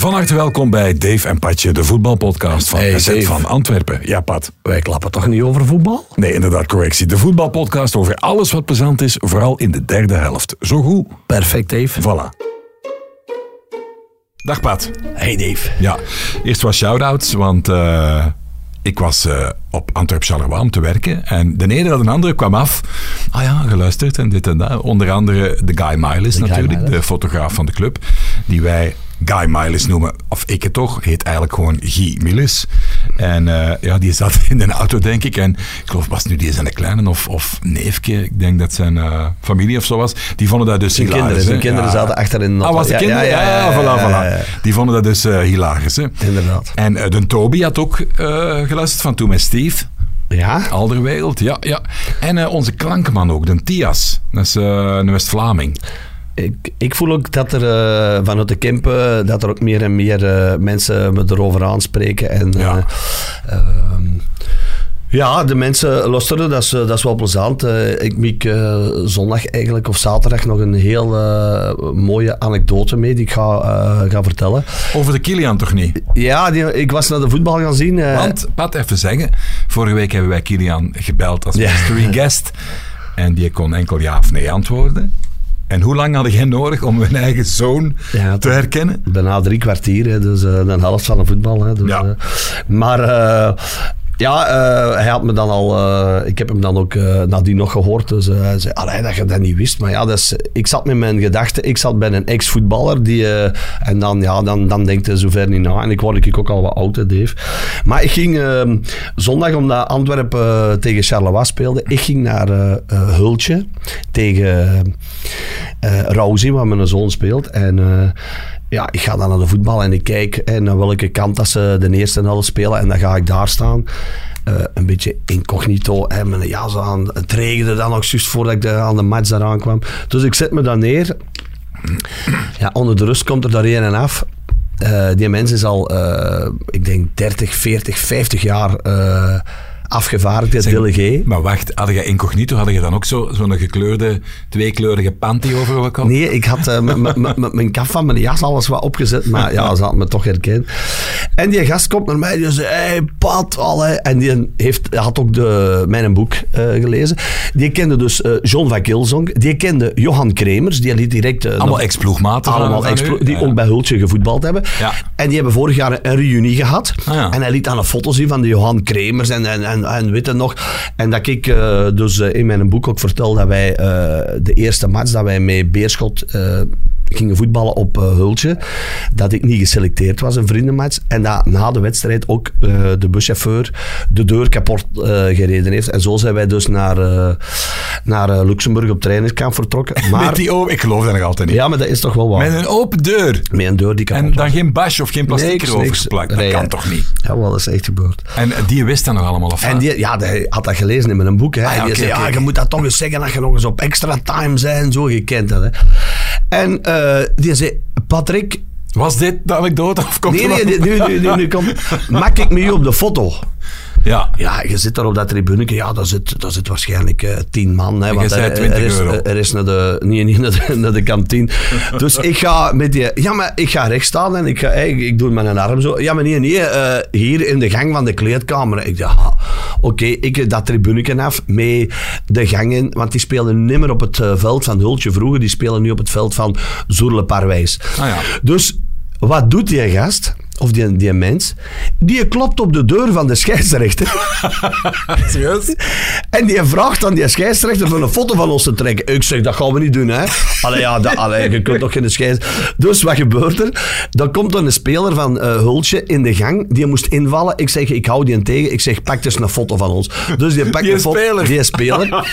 Van harte welkom bij Dave en Patje, de voetbalpodcast van Hey, SZ van Antwerpen. Ja, Pat. Wij klappen toch niet over voetbal? Nee, inderdaad, correctie. De voetbalpodcast over alles wat plezant is, vooral in de derde helft. Zo goed. Perfect, Dave. Voilà. Dag Pat. Hey, Dave. Ja, eerst was shout-outs, want eh, ik was eh, op Antwerp Charleroi om te werken. En de ene en de andere kwam af. Ah ja, geluisterd en dit en dat. Onder andere de Guy Miles natuurlijk, de fotograaf van de club. Die wij Guy Miles noemen. Of ik het toch, heet eigenlijk gewoon Guy Miles. En eh, ja, die zat in een auto, denk ik. En ik geloof, was nu die zijn kleine of, of neefje? Ik denk dat zijn eh, familie of zo was. Die vonden dat dus Zijn hilarisch. kinderen, hè. kinderen Ja. zaten achter in de Ah, was de kinderen? Ja, ja, ja, voilà, voilà. Die vonden dat dus eh, hilarisch. Hè. Inderdaad. En de Toby had ook geluisterd van toen met Steve. Ja? Alderwereld, ja, ja. En onze klankman ook, de Tias. Dat is een West-Vlaming. Ik, ik voel ook dat er eh, vanuit de Kempen, dat er ook meer en meer eh, mensen me erover aanspreken. En, Ja. eh, ehm, ja, de mensen luisteren, dat is, dat is wel plezant. Ik miek eh, zondag eigenlijk, of zaterdag, nog een heel mooie anekdote mee die ik ga, ga vertellen. Over de Kilian toch niet? Ja, die, ik was naar de voetbal gaan zien. Want, Pat, even zeggen. Vorige week hebben wij Kilian gebeld als Ja. mystery guest. En die kon enkel ja of nee antwoorden. En hoe lang hadden jij nodig om hun eigen zoon Ja, te herkennen? Bijna drie kwartier, hè, dus eh een helft van een voetbal. Hè, dus, Ja. eh, maar eh, ja, eh, hij had me dan al... eh, ik heb hem dan ook eh, nadien nog gehoord. Dus hij zei, allee, dat je dat niet wist. Maar ja, dat ik zat met mijn gedachten. Ik zat bij een ex-voetballer. Die, en dan, ja, dan, dan denkt hij zover niet na. En ik word ik ook al wat oud, hè, Dave. Maar ik ging eh, zondag, omdat Antwerpen tegen Charleroi speelde, ik ging naar Hultje tegen Rauzi, waar mijn zoon speelt. En ja, ik ga dan naar de voetbal en ik kijk en naar welke kant dat ze de eerste helft spelen. En dan ga ik daar staan. Eh, een beetje incognito en mijn jas aan. Het regende dan nog juist voordat ik de, aan de match eraan kwam. Dus ik zet me dan neer. Ja, onder de rust komt er daar een en af. Eh, die mens is al, eh, ik denk, 30, 40, 50 jaar afgevaardigd, dit Zeg, Delegé. Maar wacht, had je incognito, had je dan ook zo- zo'n gekleurde, tweekleurige panty over kop? Nee, ik had eh, mijn kaf van mijn jas alles wat opgezet, maar ja, ze had me toch herkend. En die gast komt naar mij en die zei, hey, Pat, allee. En die heeft, had ook de, mijn boek eh, gelezen. Die kende dus eh, John van Kilzonk, die kende Johan Kremers, die liet direct... Allemaal nog- ex-ploegmaten Allemaal ex die Ja. ook bij Hultje gevoetbald hebben. Ja. En die hebben vorig jaar een reunie gehad. Ah. En hij liet dan een foto zien van de Johan Kremers en, en, en, en het nog. En dat ik eh, dus eh, in mijn boek ook vertel dat wij eh, de eerste match dat wij met Beerschot gingen voetballen op eh, Hultje, dat ik niet geselecteerd was, een vriendenmatch. En dat na de wedstrijd ook eh, de buschauffeur de deur kapot eh, gereden heeft. En zo zijn wij dus naar, naar Luxemburg op trainingskamp vertrokken. Maar, Met die open, ik geloof dat nog altijd niet. ja, maar dat is toch wel waar. Met een open deur. Met een deur die kapot En dan was. geen basje of geen plastic erover niks. geplakt. Dat Nee, kan toch niet? Ja, wel, dat is echt gebeurd. En die wist dat nog allemaal of En die, ja, hij had dat gelezen in mijn boek. Hè. Ah, ja, en die zei, ja, je moet dat toch eens zeggen dat je nog eens op extra time bent. Zo, je kent dat. Hè. En eh, die zei, Patrick... Was dit de anekdote of komt Nee, nee, nee, nu, nu, nu, nu komt... Maak ik me op de foto? Ja. Ja, je zit daar op dat tribune. Ja, daar zit, daar zit waarschijnlijk eh, tien man. Hè, want er, 20 er is, euro. Er is naar de, nee, niet naar de, naar de kantine. Dus ik ga met die... Ja, maar ik ga rechts staan en ik, ga, hey, ik doe met een arm zo. Ja, maar nee, nee. eh, hier in de gang van de kleedkamer. Ik dacht, ah, oké, ik dat tribuneken af mee de gang in. Want die spelen niet meer op het eh, veld van Hultje vroeger. Die spelen nu op het veld van Zoerle-Parwijs. Ah, ja. Dus wat doet die gast? Of die, die mens? Die klopt op de deur van de scheidsrechter. Serieus? En die vraagt aan die scheidsrechter voor een foto van ons te trekken. Ik zeg, dat gaan we niet doen, hè. Allee, ja, dat, allee, je kunt toch geen scheids... Dus wat gebeurt er? Dan komt er een speler van eh, Hultje in de gang. Die moest invallen. Ik zeg, ik hou die tegen. Ik zeg, pak eens een foto van ons. Dus die pakt Die een foto... speler. Die speler.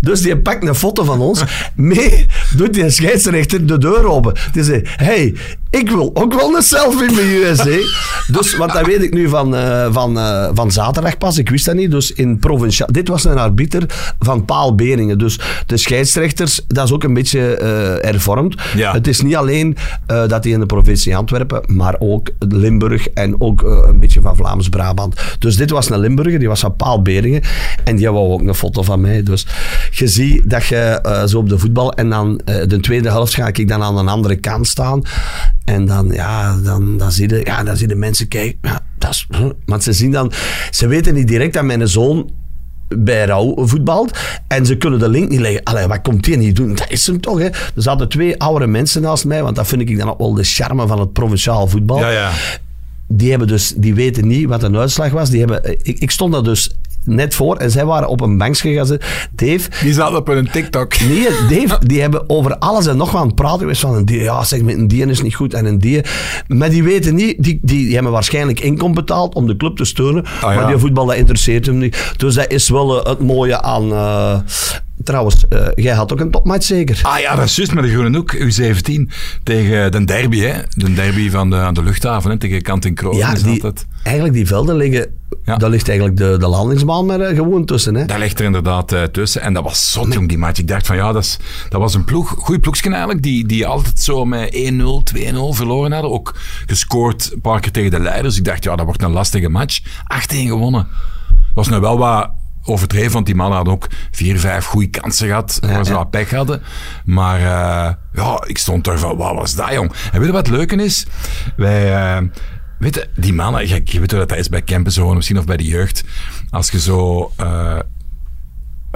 Dus die pakt een foto van ons. Mee doet die scheidsrechter de deur open. Die zegt, hey, ik wil ook wel een selfie met USA. Dus, want dat weet ik nu van, eh, van, eh, van zaterdag pas. Ik wist dat niet. Dus in provinciaal... Dit was een arbiter van Paal Beringen. Dus de scheidsrechters, dat is ook een beetje eh hervormd. Ja. Het is niet alleen dat hij in de provincie Antwerpen, maar ook Limburg en ook een beetje van Vlaams-Brabant. Dus dit was een Limburger, die was van Paal Beringen. En die wou ook een foto van mij. Dus je ziet dat je zo op de voetbal... En dan de tweede helft ga ik dan aan een andere kant staan. En dan, ja, dan, dan, zie je, ja, dan zie je mensen kijken. Ja, dat is. Want ze zien dan... Ze weten niet direct dat mijn zoon bij Rauw voetbalt. En ze kunnen de link niet leggen. Allee, wat komt die niet doen? Dat is hem toch, hè? Er zaten twee oudere mensen naast mij, want dat vind ik dan ook wel de charme van het provinciaal voetbal. Ja, ja. Die, hebben dus, die weten niet wat een uitslag was. Die hebben, ik, ik stond daar dus net voor en zij waren op een bankje gaan zitten. Dave... Die zat op een TikTok. Nee, Dave, die hebben over alles en nog wat aan het praten geweest van een die, ja, zeg, met een die is niet goed en een die. Maar die weten niet, die, die, die hebben waarschijnlijk inkom betaald om de club te steunen. Ah, ja. Maar die voetbal, dat interesseert hem niet. Dus dat is wel eh, het mooie aan... eh, trouwens, eh, jij had ook een topmatch zeker? Ah ja, dat is juist met de Groene Hoek, U17, tegen de derby, hè. De derby van de, aan de luchthaven, hè, tegen Kant in Kroon. ja, is die, eigenlijk die velden liggen... Ja. Daar ligt eigenlijk de, de landingsbaan maar eh, gewoon tussen. Hè? Daar ligt er inderdaad eh, tussen. En dat was zot, jong, die match. Ik dacht van ja, dat, is, dat was een ploeg, goede ploegsken eigenlijk, die, die altijd zo met 1-0, 2-0 verloren hadden. Ook gescoord een paar keer tegen de leiders. Ik dacht, ja, dat wordt een lastige match. 8-1 gewonnen. Dat was nou wel wat overdreven, want die mannen hadden ook vier, vijf goede kansen gehad, waar ze wat pech hadden. Maar eh, ja, ik stond er van, wat was dat, jong? En weet je wat het leuke is? Wij... eh, Weet je, die mannen, je, je weet hoe dat is bij campus misschien of bij de jeugd. Als je zo eh,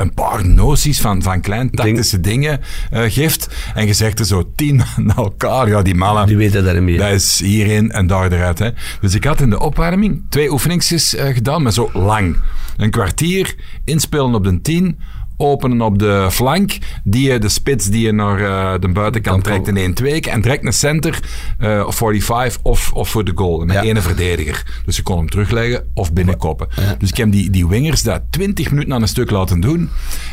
een paar noties van, van klein tactische dingen eh, geeft en je zegt er zo tien naar elkaar, ja, die mannen, Die weten daar meer. dat is hierin en daar eruit. Hè. Dus ik had in de opwarming twee oefeningsjes eh, gedaan, maar zo lang. Een kwartier, inspelen op de 10, openen op de flank, die je, de spits die je naar eh, de buitenkant Kan trekt in één twee en direct een center eh, of 45 of, of voor de goal. Met Ja. één verdediger. Dus je kon hem terugleggen of binnenkoppen. Dus ik heb die, die wingers dat 20 minuten aan een stuk laten doen.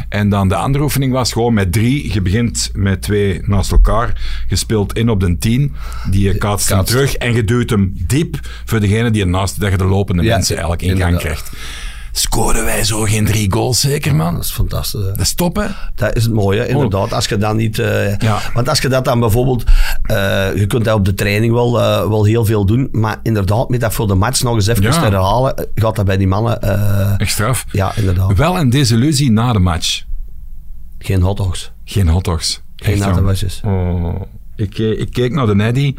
En dan de andere oefening was gewoon met drie. Je begint met twee naast elkaar. Je speelt in op de 10. Die je kaatst hem terug en je duwt hem diep voor degene die ernaast, dat je de lopende Ja, mensen eigenlijk in gang krijgt. Scoren wij zo geen drie goals zeker, man? Dat is fantastisch. hè. Dat is top, hè? Dat is het mooie, inderdaad. Als je dan niet... eh, Ja. Want als je dat dan bijvoorbeeld... eh, je kunt dat op de training wel, eh, wel heel veel doen, maar inderdaad, met dat voor de match nog eens even Ja. te herhalen, gaat dat bij die mannen... Echt straf. ja, inderdaad. Wel een desillusie na de match. Geen hotdogs. Geen hotdogs. Geen wasjes. Oh. Ik, ik keek naar de Eddy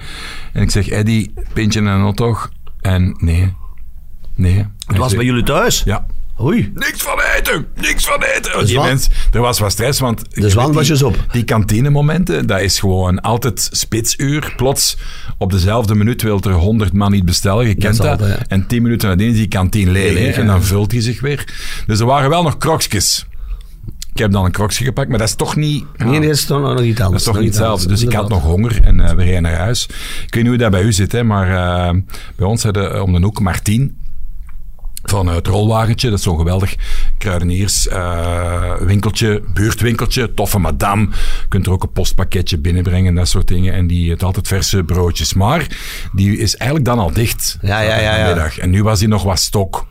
en ik zeg, Eddy, pintje en een hotdog. En nee. Nee. Het was bij jullie thuis? Ja. Oei. Niks van eten, niks van eten. Die zwan- mens, er was wat stress, want... je was dus op. Die kantinemomenten, dat is gewoon altijd spitsuur. Plots, op dezelfde minuut wil er 100 man niet bestellen, je kent dat. altijd, ja. En 10 minuten nadien is die kantine leeg, en dan vult hij zich weer. Dus er waren wel nog krokjes. Ik heb dan een kroksje gepakt, maar dat is toch niet... ja. Nee, nee, dat is toch nog Dat anders. is toch Nog niet hetzelfde. Dus ik had nog honger en eh, we reden naar huis. Ik weet niet hoe dat bij u zit, hè, maar eh, bij ons hadden eh, om de hoek Martien van het rolwagentje. Dat is zo'n geweldig kruidenierswinkeltje, winkeltje, buurtwinkeltje, toffe madame. Je kunt er ook een postpakketje binnenbrengen, dat soort dingen. En die heeft altijd verse broodjes. Maar die is eigenlijk dan al dicht. Ja, ja, ja, ja. En nu was hij nog wat stok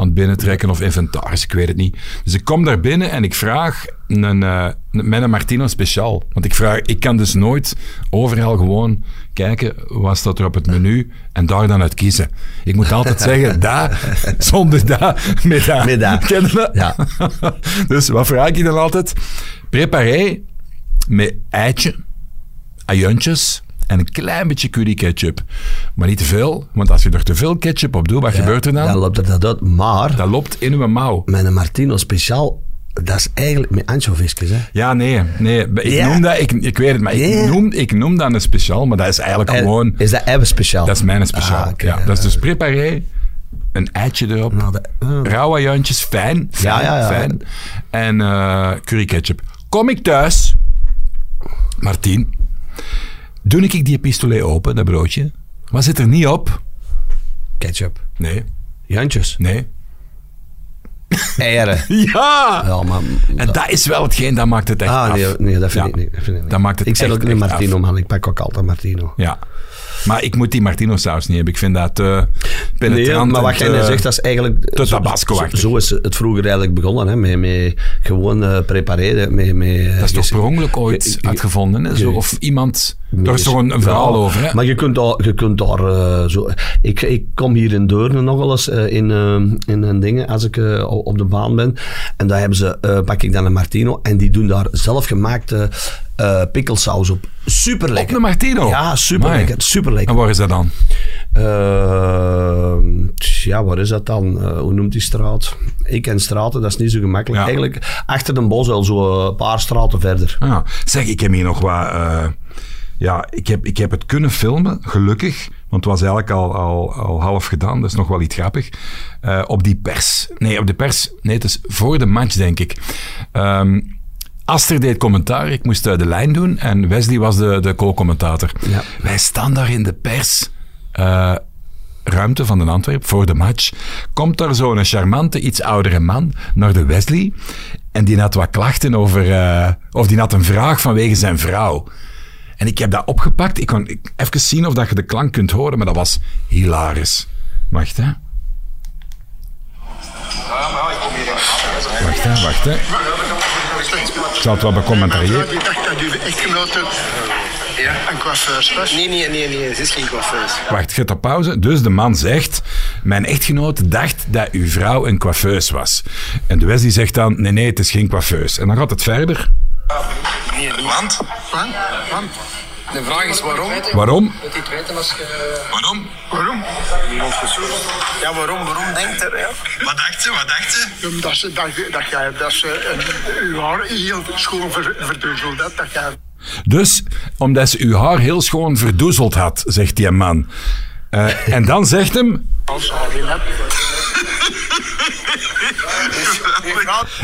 aan het binnentrekken of inventaris, ik weet het niet. Dus ik kom daar binnen en ik vraag een, eh, met een Martino speciaal. Want ik vraag, ik kan dus nooit overal gewoon kijken, wat staat er op het menu en daar dan uit kiezen. Ik moet altijd zeggen, daar, zonder daar, met daar. Met daar. Ken je dat? Ja. dus wat vraag ik dan altijd? Preparé met eitje, ajuntjes en een klein beetje curry ketchup. Maar niet te veel, want als je er te veel ketchup op doet, wat gebeurt er dan? Dan loopt er dat uit. Maar, Dat loopt in uw mouw. mijn Martino speciaal, dat is eigenlijk met anchovisjes, hè. Ja, nee. nee. Ik Ja. noem dat, ik, ik weet het, maar ik, noem, ik noem dat een speciaal, maar dat is eigenlijk En gewoon, Is dat even speciaal? dat is mijn speciaal. Ah, oké, ja, dat is dus preparé, een eitje erop, Nou, dat- ah. rauwe ajuintjes, fijn, fijn, Ja, ja, ja. fijn. En eh curry ketchup. Kom ik thuis, Martien, doe ik die pistolet open, dat broodje. Wat zit er niet op? Ketchup. Nee, Jantjes. nee. Eieren. Ja! Ja, maar... En dat is wel hetgeen, dat maakt het echt Ah, af. nee, nee, dat vind Ja. ik niet. Dat vind ik niet. Dat maakt het ik echt, ook niet Martino, af. man. Ik pak ook altijd Martino. Ja. Maar ik moet die Martino saus niet hebben. Ik vind dat te Nee, penetrant. maar wat jij net zegt, dat is eigenlijk... te Tabasco-achtig. Zo, zo is het vroeger eigenlijk begonnen, hè. Met, met gewoon eh prepareren. Met, met, Dat is toch per ongeluk ooit uitgevonden? Hè? Zo, of iemand... Daar is toch een, een verhaal over, hè? Maar je kunt daar, je kunt daar eh, zo... Ik, ik kom hier in Deurne nog wel eens eh, in, eh, in een dingen als ik eh, op de baan ben. En daar hebben ze, eh, pak ik dan een Martino en die doen daar zelfgemaakte eh pikkelsaus op. Super Op lekker. de Martino? Ja, super lekker. Super lekker. En waar is dat dan? Eh, ja, waar is dat dan? Eh, hoe noemt die straat? Ik ken straten, dat is niet zo gemakkelijk. Ja. Eigenlijk achter de bos al zo een paar straten verder. Ah, zeg, ik heb hier nog wat... eh, ja, ik heb, ik heb het kunnen filmen, gelukkig. Want het was eigenlijk al, al, al half gedaan. Dat is nog wel iets grappig. Eh, op die pers. Nee, op de pers. Nee, het is voor de match, denk ik. Ehm Aster deed commentaar. Ik moest de lijn doen. En Wesley was de, de co-commentator. Ja. Wij staan daar in de pers... eh, ruimte van de Antwerp voor de match. Komt daar zo'n charmante, iets oudere man naar de Wesley. En die had wat klachten over. eh, of die had een vraag vanwege zijn vrouw. En ik heb dat opgepakt. Ik kon ik- even zien of dat je de klank kunt horen, maar dat was hilarisch. Wacht, hè. Wacht, hè, wacht, hè. Ik zal het wel becommentariëren. Die dacht dat uw echtgenote een coiffeuse was. Nee, nee, nee, nee, ze is geen coiffeuse. Wacht, get op pauze. Dus de man zegt, mijn echtgenoot dacht dat uw vrouw een coiffeus was. En de Wesley zegt dan, nee, nee, het is geen coiffeus. En dan gaat het verder. Want? Want? Want? De vraag is waarom? Waarom? Moet je het weten als je... Waarom? Waarom? Ja, waarom? Waarom denkt er? Ja? Wat dacht ze? Wat dacht ze? Omdat ze, dat, dat jij dat ze uw haar heel schoon ver, verduzzeld had. Dat jij Dus, omdat ze uw haar heel schoon verdoezeld had, zegt die man. Eh, en dan zegt hem, als haar in hebt.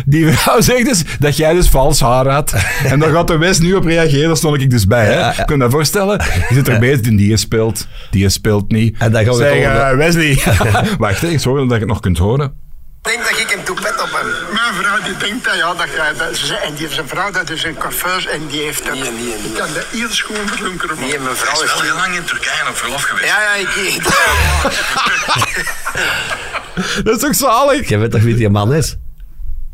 Die vrouw zegt dus dat jij dus vals haar had. En daar gaat de West nu op reageren, daar stond ik dus bij. Hè? Ja, ja. Je je dat voorstellen? Je zit er bezig in die speelt, die speelt niet. En dan gaan we zeg, eh, Wesley. Wacht, ik zorg dat je het nog kunt horen. Ik denk dat ik een toepet op hem. Mijn vrouw die denkt dat, ja, dat jij dat, ze, en die heeft zijn vrouw, dat is een coiffeuse en die heeft dat. Nee, nee, nee. Die kan dat heel schoon verlunkeren. Nee, mijn vrouw is... lang in Turkije op verlof geweest. Ja, ja, ik Dat is toch zalig? Je weet toch wie die man is?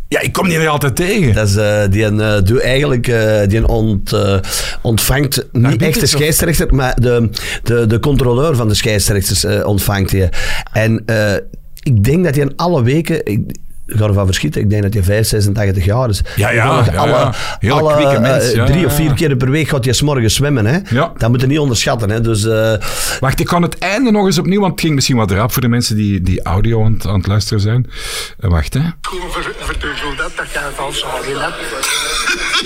Ja, ik kom die er altijd tegen. Dat is, eh, die een, eh, doe eigenlijk, eh, die ont, eh, ontvangt niet echt de scheidsrechter, maar de, de, de controleur van de scheidsrechters ontvangt hij. En eh, ik denk dat hij in alle weken, ik, ik ga ervan verschieten, ik denk dat hij 5, 86 jaar is. Ja, ja, Ik dat ja, alle, ja. Hele alle, kwieke mens, eh, ja, drie ja, of vier keer per week gaat hij 's morgens zwemmen. Hè? Ja. Dat moet je niet onderschatten. Hè? Dus, eh, Wacht, ik kan het einde nog eens opnieuw, want het ging misschien wat rap voor de mensen die, die audio aan, het- aan het luisteren zijn. Eh, wacht, hè. Verduzzeld had, dat jij vals haar in hebt.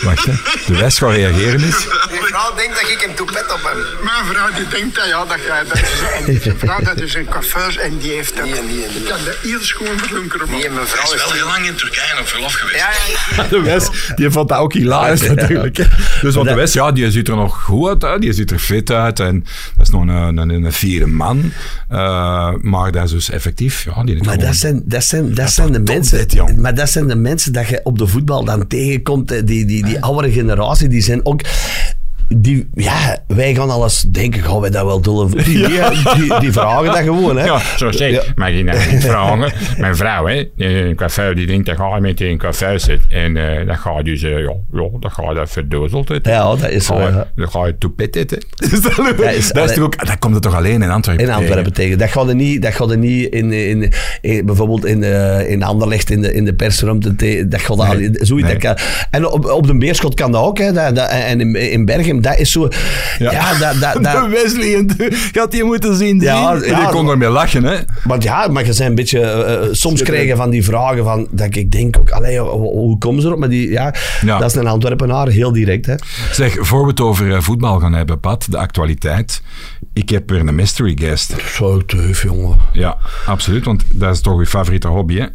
Wacht, hè. De West gaat reageren niet. Mijn vrouw denkt dat ik een toepet op hem. Mijn vrouw die denkt dat, ja, dat jij dat ze, en die heeft zijn vrouw, dat is een coiffeuse en die heeft dat. Nee, nee, nee. Die kan dat heel schoon verlunkeren. Nee, mijn vrouw is... lang in Turkije op verlof geweest. Ja, ja, ik- De West, die vond dat ook hilarisch natuurlijk. Dus want de West, ja, die ziet er nog goed uit, hè. die ziet er fit uit. En dat is nog een, een, een fiere man. Eh, maar dat is dus effectief, ja, die Maar dat zijn, dat zijn, dat zijn de mensen. maar dat zijn de mensen dat je op de voetbal dan tegenkomt. hè, Die, die, die oudere generatie, die zijn ook. Die, ja, wij gaan alles denken, gaan wij dat wel doen? Die, die, die, die vragen dat gewoon, hè? Ja, zo zeg. Ja. Mag je nou niet vragen? Mijn vrouw, hè, is een coiffeur, die denkt dat hij met een coiffeur zit. En eh dan ga je dus, eh, ja, ja, dan ga je dat verdozeld. Ja, dat is Ga je- ja. Dan ga je toepet eten. Dus dat, Dat is- dat, is toch ook, dat komt er toch alleen in Antwerpen In Antwerpen tegen. Dat gaat er niet, dat gaat er niet in, in, in, bijvoorbeeld in, eh, in Anderlecht in de, in de persruimte. te- Dat gaat Nee, al, zoiets. nee. Dat kan, en op, op de Beerschot kan dat ook. Hè, dat, dat, en in, in Bergen, dat is zo. Ja, dat, dat, dat, de Wesley en de, gaat die moeten zien. Ja, die kon ermee lachen, hè. Want ja, maar je zijn een beetje... eh, eh, soms krijgen van die vragen van... Dat ik denk ook, allee, hoe, komen ze erop? Maar die, ja, Ja. dat is een Antwerpenaar, heel direct. Hè. Zeg, voor we het over eh, voetbal gaan hebben, Pat, de actualiteit. Ik heb weer een mystery guest. Zo teuf, jongen. Ja, absoluut, want dat is toch uw favoriete hobby, hè?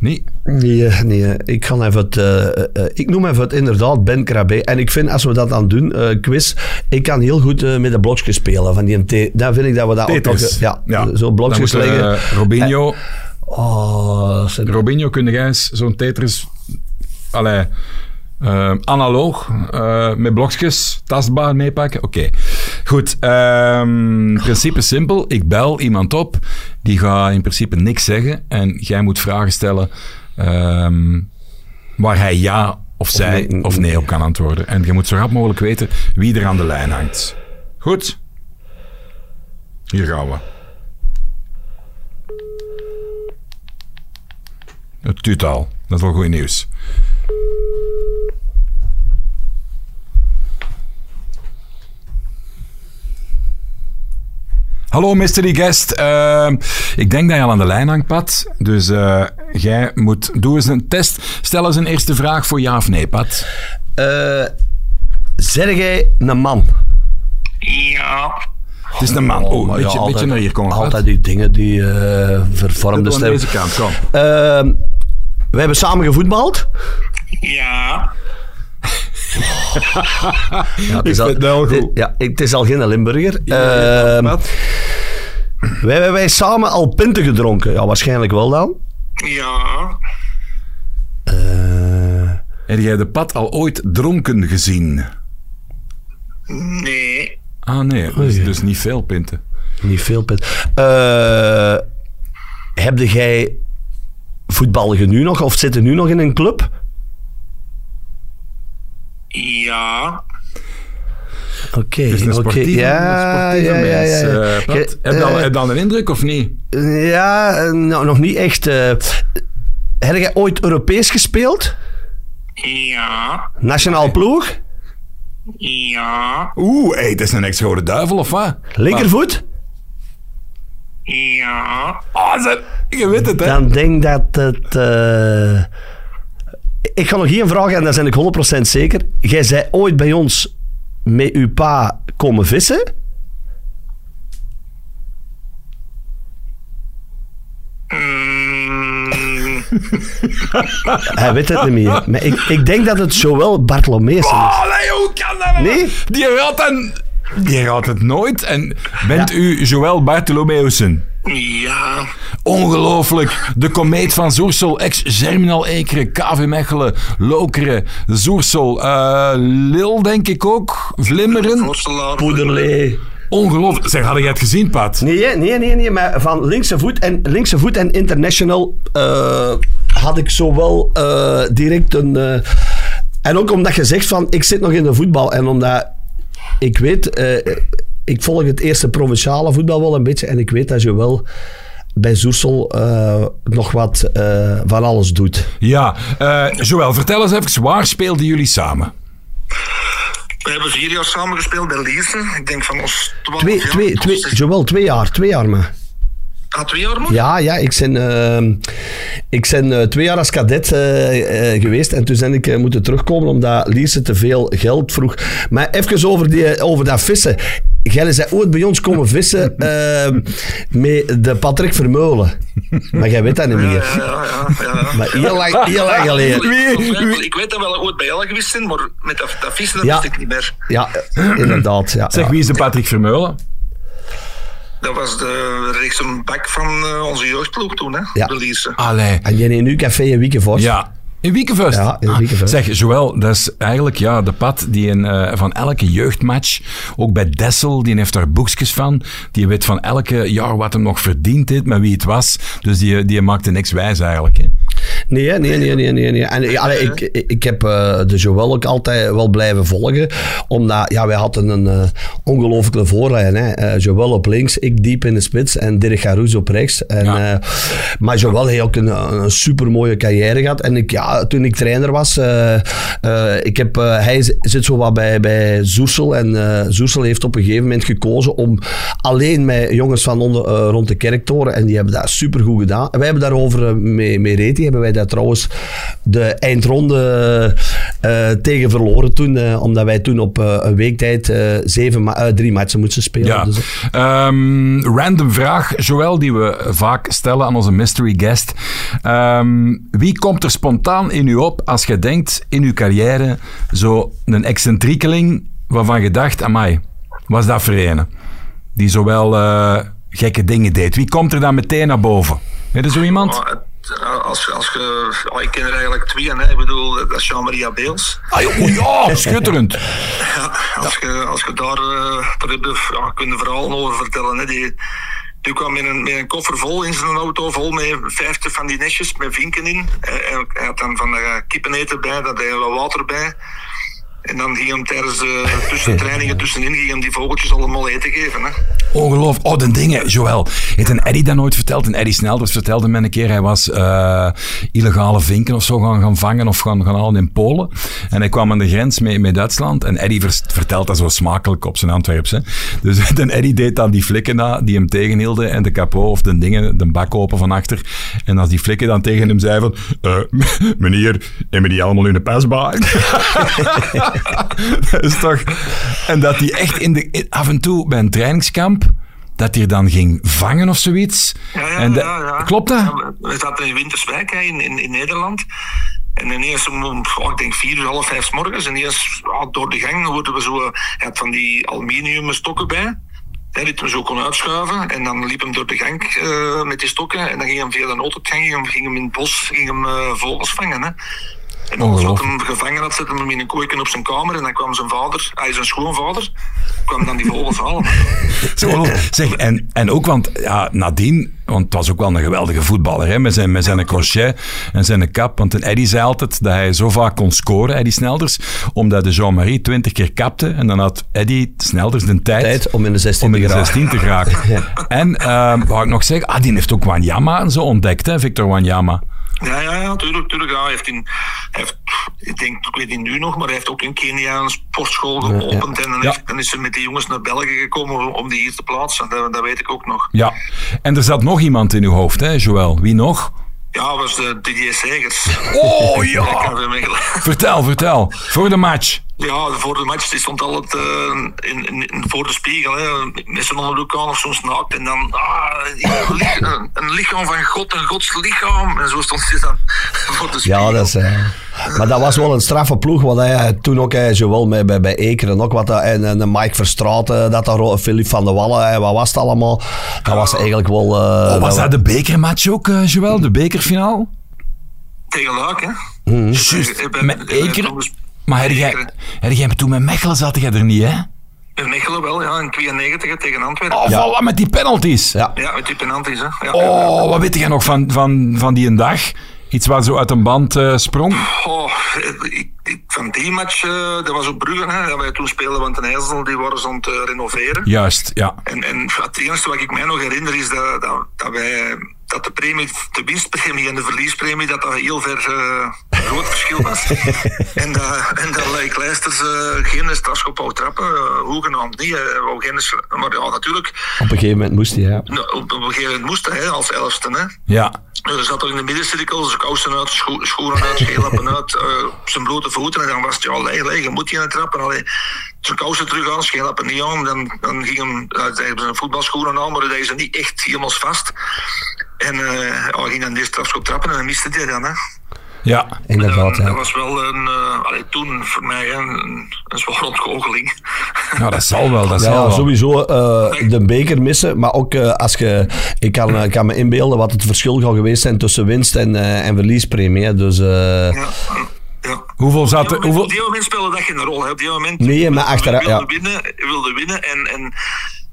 Nee? Nee, eh, nee, eh, ik ga even het... eh, ik noem even het inderdaad Ben Krabbe. En ik vind, als we dat dan doen, quiz, ik kan heel goed met de blokjes spelen. Van die dan vind ik dat we dat ook nog... Ja, Ja. zo blokjes leggen. Robinho, Oh, Robinho, kun jij eens zo'n Tetris... Allee, analoog, met blokjes, tastbaar meepakken? Oké. Goed, ehm, principe simpel. Ik bel iemand op, die gaat in principe niks zeggen. En jij moet vragen stellen ehm, waar hij ja of zij nee, of nee op kan antwoorden. En je moet zo rap mogelijk weten wie er aan de lijn hangt. Goed? Hier gaan we. Het duurt al. Dat is wel goed nieuws. Hallo mystery guest. Ehm, ik denk dat je al aan de lijn hangt, Pat. Dus eh, jij moet... Doe eens een test. Stel eens een eerste vraag voor ja of nee, Pat. Eh zeg jij een man? Ja. Het is een man. Oh, een ja, beetje, altijd- beetje naar hier komen. Altijd die dingen, die eh vervormde stem. deze kant, kom. Ehm, we hebben samen gevoetbald. Ja. Ja, het Ik vind het wel goed. Ja, het is al geen Limburger. Ja, Ehm, wij hebben wij samen al pinten gedronken. Ja, waarschijnlijk wel dan. Ja. Eh, Heb jij de Pat al ooit dronken gezien? Nee. Ah nee, dus, dus niet veel pinten. niet veel pinten. Eh heb jij voetbal je nu nog of zit je nu nog in een club? Ja. Oké, Het is een oké. sportieve, Ja, een sportieve ja, ja, ja. eh, heb, je al, eh, heb je al een indruk of niet? Ja, eh, nou, nog niet echt. eh heb jij ooit Europees gespeeld? Ja. Nationaal ploeg? Ja. Oeh, hey, het is een extra rode duivel of wat? Linkervoet? Ja. Ah, ze- je weet het, hè? Dan denk dat het... Ik ga nog een vraag en daar ben ik 100% zeker. Jij zei ooit bij ons met uw pa komen vissen? Mm, Hij weet het niet meer. Maar ik, ik denk dat het zowel Bartolomeus is. Oh, nee, hoe kan dat nou? Nee? Die raadt dan... Die raadt het nooit. En bent u Joël Bartolomeusen? Ja. Ongelooflijk. De komeet van Zoersel, ex-Germinal Ekeren, KV Mechelen, Lokeren, Zoersel, eh, Lil denk ik ook, Vlimmeren. Poederlee. Ongelooflijk. Zeg, had jij het gezien, Pat? Nee, nee, nee, nee, maar van linkse voet en, linkse voet en international eh, had ik zo wel eh, direct een... eh, en ook omdat je zegt van, ik zit nog in de voetbal en omdat ik weet, eh, ik volg het eerste provinciale voetbal wel een beetje en ik weet dat je wel bij Zoersel eh, nog wat eh, van alles doet. Ja. eh Joël, vertel eens even, waar speelden jullie samen? We hebben vier jaar samen gespeeld bij Lierse. Ik denk van ons 12 Twee, jaar. twee, twee, Joël, twee jaar, twee jaar maar. Ah, twee jaar maar? Ja, ja, ik ben, ik ben twee jaar als cadet eh, eh, geweest en toen ben ik moeten terugkomen omdat Lierse te veel geld vroeg. Maar even over, die, over dat vissen. Jij zei ooit bij ons komen vissen eh, met de Patrick Vermeulen. Maar jij weet dat niet meer. ja, ja. ja, ja. Maar heel lang, heel lang geleden. Ik, ik weet dat wel ooit bij jou geweest zijn, maar met dat, dat vissen dat Ja. wist ik niet meer. Ja, inderdaad. Ja, Zeg, ja. wie is de Patrick Vermeulen? Dat was de rechtse bak van eh, onze jeugdploeg toen, hè? Ja. De Lierse. Allee. En jij in uw café in Wiekenvos? Ja. In Wiekenvust. Ja, in Wiekenvust. Zeg, Joël, dat is eigenlijk ja, de pad die in, eh, van elke jeugdmatch, ook bij Dessel, die heeft daar boekjes van, die weet van elke jaar wat hem nog verdiend heeft, met wie het was. Dus die, die maakte niks wijs eigenlijk. Hè. Nee, nee, nee, nee, nee. nee. En ja, allee, ik, ik heb eh, de Joël ook altijd wel blijven volgen. Omdat, ja, wij hadden een eh, ongelooflijke voorlijn. Hè. Eh, Joël op links, ik diep in de spits en Dirk Garouz op rechts. En, Ja. eh, maar Joël heeft ook een, een super mooie carrière gehad. En ik, ja, toen ik trainer was, eh, eh, ik heb, eh, hij zit zo wat bij, bij Zoersel. En Zoersel heeft op een gegeven moment gekozen om alleen met jongens van onder, rond de kerktoren. En die hebben dat super goed gedaan. En wij hebben daarover met, met Reti, hebben wij daar trouwens de eindronde tegen verloren toen. omdat wij toen op een weektijd zeven ma- drie matchen moesten spelen. Ja. Dus, Ehm, random vraag, Joël, die we vaak stellen aan onze mystery guest. Ehm, wie komt er spontaan in u op als je denkt in uw carrière zo een excentriekeling waarvan je dacht, amai, was dat voor een? Die zowel eh, gekke dingen deed. Wie komt er dan meteen naar boven? Weet je zo iemand? Eh, als, als je, ik ken er eigenlijk twee, hè. ik bedoel, dat is Jean-Maria Beels. Ah, joh, ja, schitterend. Ja, als, je, als je daar, eh daar heb je, ja, kun je verhalen over vertellen. Hè. Die, die kwam met een, met een koffer vol in zijn auto, vol met 50 van die nestjes met vinken in. Eh, Hij, hij had dan van de kippeneten bij, daar deed wat water bij. En dan ging hem tijdens de tussentrainingen tussenin ging hem die vogeltjes allemaal eten geven. Hè. Ongelooflijk. Oh, de dingen, Joël. Heeft een Eddie dat nooit verteld? Een Eddie Snelders vertelde me een keer, hij was eh, illegale vinken of zo gaan, gaan vangen of gaan, gaan halen in Polen. En hij kwam aan de grens mee, met Duitsland. En Eddie vers- vertelt dat zo smakelijk op zijn Antwerps. Hè. Dus de Eddie deed dan die flikken na, die hem tegenhielden en de capot of de dingen, de bak open van achter. En als die flikken dan tegen hem zei van, eh, meneer, hebben die allemaal in de pasbaan? dat is toch... En dat hij echt in de, in- af en toe bij een trainingskamp, dat hij er dan ging vangen of zoiets. Ja, ja, en de- ja, ja. Klopt dat? We zaten in Winterswijk hè, in, in, in Nederland. En ineens om, oh, ik denk vier uur, half vijf 's morgens. En ineens ja, door de gang worden we zo... Hij had van die aluminium stokken bij. Hè, die hem zo kon uitschuiven. En dan liep hem door de gang eh, met die stokken. En dan ging hem via de ging hem, ging hem in het bos, ging hem eh, vogels vangen. Hè. En als wat hem gevangen had, zette hem in een kooiken op zijn kamer. En dan kwam zijn vader, hij zijn schoonvader, kwam dan die vogels halen. Zo, zeg, en, en ook, want ja, nadien, want het was ook wel een geweldige voetballer, hè, met zijn, met zijn crochet en zijn kap. Want een Eddie zei altijd dat hij zo vaak kon scoren, Eddie Snelders, omdat de Jean-Marie twintig keer kapte. En dan had Eddie Snelders de tijd, Tijd om in de 16 om in te de geraken. 16 te geraken. En, ehm wou ik nog zeggen, ah, die heeft ook Wanyama zo ontdekt, hè, Victor Wanyama. Ja, ja, ja, tuurlijk, tuurlijk. Ja, hij heeft in, hij heeft, ik denk, ik weet niet nu nog, maar hij heeft ook in Kenia een sportschool geopend. En dan, Ja. heeft- dan is hij met die jongens naar België gekomen om- die hier te plaatsen. Dat, dat weet ik ook nog. Ja. En er zat nog iemand in uw hoofd, hè, Joël? Wie nog? Ja, dat was de Didier Segers. Oh ja! Vertel, vertel. Voor de match. Ja, voor de match die stond altijd eh, in, in, in- voor de spiegel. Hè, met zijn onderbroek aan of soms naakt. En dan ah, een, een- een lichaam van God, een Gods lichaam. En zo stond hij dan voor de spiegel. Ja, dat is... eh, maar dat was wel een straffe ploeg, wat hij toen ook, hij, zowel met, bij, bij Ekeren ook, wat dat, en, en Mike Verstraeten, dat daar, Philippe van der Wallen, hè, wat was het allemaal? Dat was eigenlijk wel... eh, Oh, was dat- dat de bekermatch ook, eh, Joël? De bekerfinaal? Tegen Luik, hè. Juist. Ik ben- Met Ekeren. Maar heb jij, jij toen met Mechelen zat jij er niet, hè? In Mechelen wel, ja, in 92 tegen Antwerpen. Oh, voilà, met die penalties. Ja. Ja, met die penalties, hè. Ja, Oh, wat weet jij nog van, van, van die een dag? Iets waar zo uit een band eh, sprong? Oh, ik, ik, van die match, eh, dat was op Brugge, hè, dat wij toen speelden, want een IJssel, die waren ze aan het eh, renoveren. Juist, ja. En, en het enige wat ik mij nog herinner is dat, dat, dat wij dat de premie, de winstpremie en de verliespremie, dat dat heel ver eh, groot verschil was. en dat, en dat Leik Leisters eh, geen strafschop wou trappen, uh, hoegenaamd niet. Hij wou geen, maar ja, natuurlijk, Op een gegeven moment moest hij, ja. nou, op, een gegeven moment moest hij als elfste. Hè. Ja. Er zat er in de middencirkel, zijn kousen uit, scho schoenen uit, scheelappen uit, op zijn blote voeten. En dan was het, ja, lei, lei, je moet hier trappen. Allee, zijn kousen terug aan, scheelappen niet aan. Dan, dan ging hem, hij zijn voetbalschoenen aan, maar hij is niet echt helemaal vast. En eh ja, hij ging dan die strafschop trappen en dan miste hij dan. Hè. Inderdaad, dat, dat ja. was wel een, eh, allee, toen voor mij hè, een, een zware ontgoocheling. Nou, dat zal wel, dat zal Ja, wel. sowieso eh, de beker missen. Maar ook eh, als je... Ik kan, eh, kan me inbeelden wat het verschil gaat geweest zijn tussen winst en, eh, en verliespremie. hè. Dus... eh, ja, ja. Hoeveel Op zat er... op Hoeveel, die moment speelde dat geen rol. Hè. Op die moment Nee, maar achteraf- wilde ja. winnen, wilde winnen en, en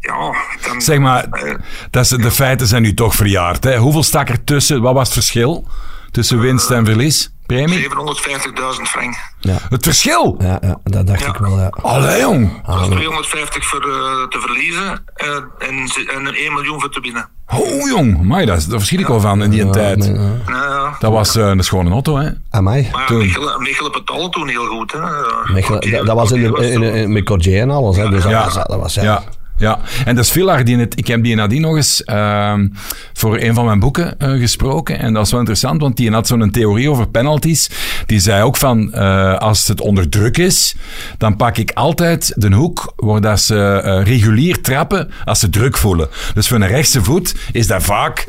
ja, dan, zeg maar, eh, dat is, de feiten zijn nu toch verjaard. Hè? Hoeveel stak er tussen? Wat was het verschil tussen winst en verlies? Premie? 750.000 frank. Het verschil? ja, ja, dat dacht Ja. ik wel, ja. Allee, jong. Dat was 250 voor eh, te verliezen eh, en, en 1 miljoen voor te winnen. Oh, jong. Maar daar daar verschil ik wel van in die Ja, tijd. ja. Ja. Dat was een schone auto, hè? Amai. Maar ja, toen. Mechelen, Mechelen betaalde toen heel goed. Hè. Mechelen, Cordier- dat, dat was in de, Cordier in, met Cordier en alles. Hè. Dus dat, Ja. was, dat was... Ja. Ja. En dat is Villar, die het, ik heb die nadien nog eens ehm, voor een van mijn boeken eh, gesproken. En dat is wel interessant, want die had zo'n theorie over penalties. Die zei ook van, eh, als het onder druk is, dan pak ik altijd de hoek waar dat ze eh, regulier trappen als ze druk voelen. Dus voor een rechtse voet is dat vaak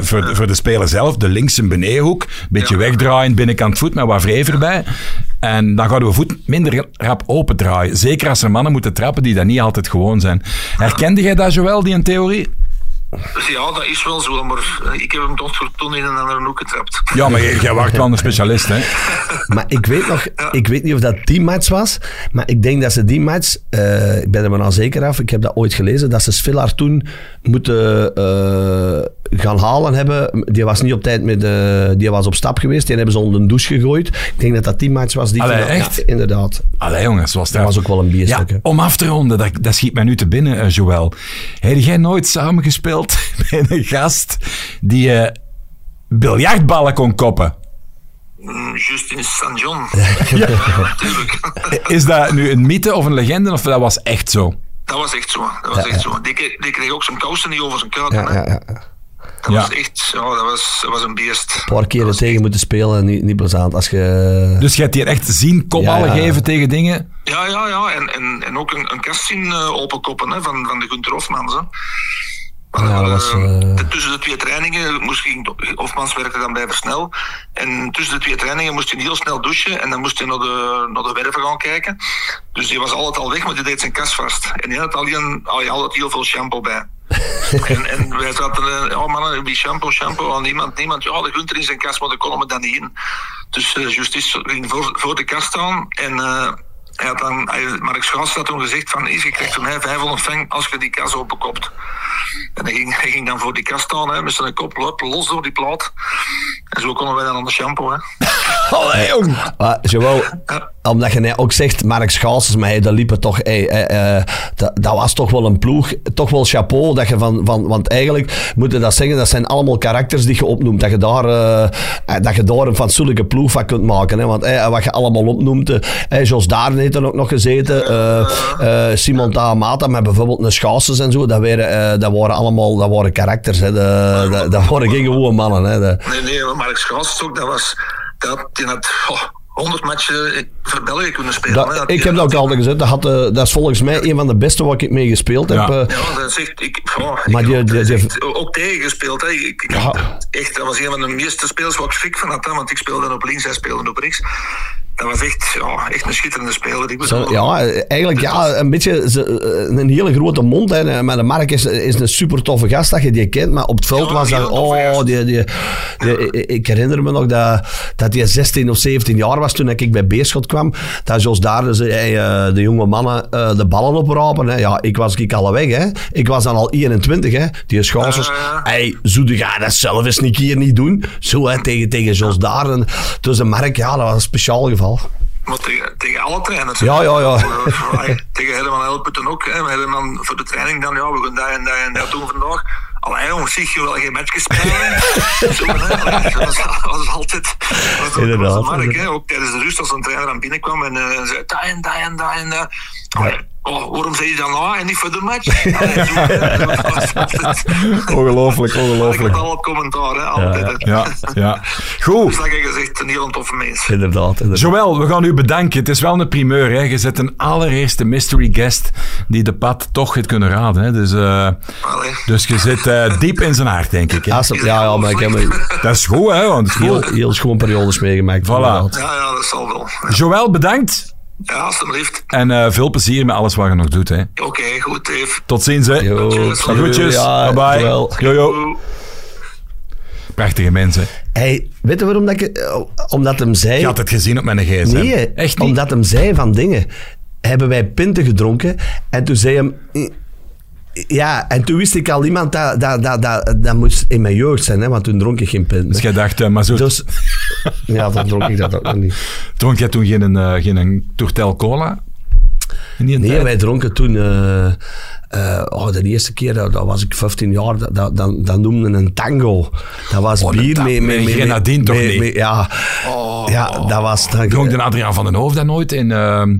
voor, de, voor de speler zelf de linkse benedenhoek. Beetje Ja. wegdraaien, binnenkant voet met wat wreef erbij. En dan gaan we voet minder rap opendraaien. Zeker als er mannen moeten trappen die dat niet altijd gewoon zijn. Herkende jij dat, Joël, die een theorie? Dus ja, dat is wel zo, maar eh, ik heb hem toch voor toen in een andere hoek getrapt. Ja, maar jij, wacht wel een specialist, hè? Maar ik weet nog, ik weet niet of dat die match was, maar ik denk dat ze die match, eh, ik ben er maar al zeker af, ik heb dat ooit gelezen, dat ze Svilar toen moeten eh, gaan halen hebben. Die was niet op tijd met de, die was op stap geweest, die hebben ze onder een douche gegooid. Ik denk dat dat die match was. Die Allee, echt? Ja, inderdaad. Allee, jongens, zoals Dat was ook wel een bierstuk. Ja, om af te ronden, dat, dat schiet mij nu te binnen, Joël. Heb jij nooit samengespeeld met een gast die eh biljartballen kon koppen? Mm, Justin St. John. Ja, natuurlijk. Is dat nu een mythe of een legende, of dat was echt zo? Dat was echt zo. Dat was echt zo. Die, kreeg- die kreeg ook zijn kousen niet over zijn kuiten. Ja, hè. ja, ja. Dat Ja. was echt, ja, dat was, dat was een beest. Een paar keren tegen moeten spelen, niet, niet plezant. Als je... Dus je hebt hier echt zien kopballen Ja, ja. geven tegen dingen? Ja, ja, ja. En, en, en ook een, een kast zien eh, openkoppen hè, van, van de Gunther Hofmans. Hè. Ja, dat was, Eh, Tussen de twee trainingen moest ik, Hofmans werkte dan bij Versnel. En tussen de twee trainingen moest hij heel snel douchen en dan moest hij naar de, naar de werven gaan kijken. Dus die was altijd al weg, maar die deed zijn kast vast. En die had alleen, al hij had altijd heel veel shampoo bij. en, en wij zaten, eh, oh mannen, die shampoo, shampoo, en niemand, niemand, ja, de Gunther in zijn kast, maar daar konden we dan niet in. Dus eh Justice ging voor, voor de kast staan en hij had dan, Mark Schaas had toen gezegd van, is je krijgt van mij 500 frank als je die kast openkopt. En hij ging, hij ging dan voor die kast staan, hè, met zijn kop hup, los door die plaat. En zo konden wij dan aan de shampoo. Hè. Allee, jong. Maar Joël, omdat je net ook zegt, Mark Schaalsers, maar hey, dat liepen toch, hey, eh, eh, dat, dat was toch wel een ploeg, toch wel chapeau, dat je van, van, want eigenlijk moet je dat zeggen, dat zijn allemaal karakters die je opnoemt, dat je daar, eh, eh, dat je daar een fatsoenlijke ploeg van kunt maken, hè, want wat je allemaal opnoemt, eh, eh, Jos Daarden heeft er ook nog gezeten, eh, eh, Simon Tahamata met bijvoorbeeld een Schaalsers en zo, dat waren, eh, dat waren allemaal, dat waren karakters, hè, dat, dat, dat waren geen gewone mannen, hè, Nee, nee, maar Mark Schaas ook, dat was, dat, die had oh, 100 matchen voor België kunnen spelen. Dat- hè. Dat- ik heb dat ook altijd gezegd. Dat, had, eh, dat is volgens mij een van de beste waar ik mee gespeeld heb. Ja. eh. Ja, dat zegt ik. Oh, Maar ik die- heb die- ook, die- echt ook tegen gespeeld. Hè. Ik, ik- Ja. echt, dat was een van de meeste spelers waar ik schrik van had. Hè, want ik speelde op links, hij speelde op rechts. Dat was echt, ja, echt een schitterende speler. Ik Zo, ja, eigenlijk ja, een beetje eh, een hele grote mond. Hè. Maar de Mark is, is een super toffe gast dat je die kent. Maar op het veld Ja, was dat... Oh, die, die, die- ik- herinner me nog dat, dat hij 16 of 17 jaar was toen ik bij Beerschot kwam. Dat Jos daar zei, hey, eh, de jonge mannen eh, de ballen oprapen. Hè. Ja, ik was ik alle weg. Hè. Ik was dan al 21. Hè. Die ja. Hey, zo ga dat zelf eens een keer niet doen. Zo hè, tegen, tegen Jos daar. En Dus de Mark, ja, dat was een speciaal geval. Maar tegen, tegen alle trainers. Ja, ja, ja. Tegen Herman Helputten ook. Hè. We hebben dan voor de training dan, ja, we gaan dat en dat en dat doen vandaag. Allee, jongens, zie je wel geen match spelen? Zo, hè. Allee, dat was, altijd... Was, Inderdaad. Was mark, hè. Ook tijdens de rust als een trainer aan binnenkwam en eh, zei, dat en dat en dat en dat. Allee, Oh, waarom zei je dan nou en niet voor de match? Allee, zo, altijd- Ongelooflijk, Ik ongelooflijk. had al commentaar, hè. Altijd. Ja, ja. Goed. Dus dat ik gezegd, een heel toffe mens. Inderdaad. inderdaad. Joël, we gaan u bedanken. Het is wel een primeur. Hè. Je zet een allereerste mystery guest die de pad toch heeft kunnen raden. Hè. Dus, eh, Allee. dus je zit eh, diep in zijn hart, denk ik. Hè. Ja, ja, ja, maar ik heb Dat is goed, hè? Want het is heel, goed. heel schoon periodes meegemaakt. Voilà. Ja, ja, dat zal wel. Joël, bedankt. Ja, alstublieft. En eh, veel plezier met alles wat je nog doet. Hè. Oké, goed, Dave. Tot ziens. Hè. Yo, Groetjes. Ja, bye bye. Yo, yo. Prachtige mensen. Hey, weet je waarom dat ik... eh, Omdat hem zei... Je had het gezien op mijn gsm. nee, Echt niet? omdat hem zei van dingen. Hebben wij pinten gedronken en toen zei hem... "Mm, Ja, en toen wist ik al iemand dat dat, dat, dat, dat moest in mijn jeugd zijn, hè, want toen dronk ik geen pinten. Dus jij dacht, eh, maar zo... Dus, ja, dan dronk ik dat ook nog niet. Dronk jij toen geen, eh, geen Tourtel Cola? Nee, tijd? wij dronken toen... eh, eh, oh, de eerste keer, dat, dat was ik 15 jaar, dat, dat, dat, noemde een tango. Dat was Oh, bier met... met grenadine toch niet? ja, ja, dat was... Dan, Dronk de Adriaan van den Hoofd dat nooit in, ehm,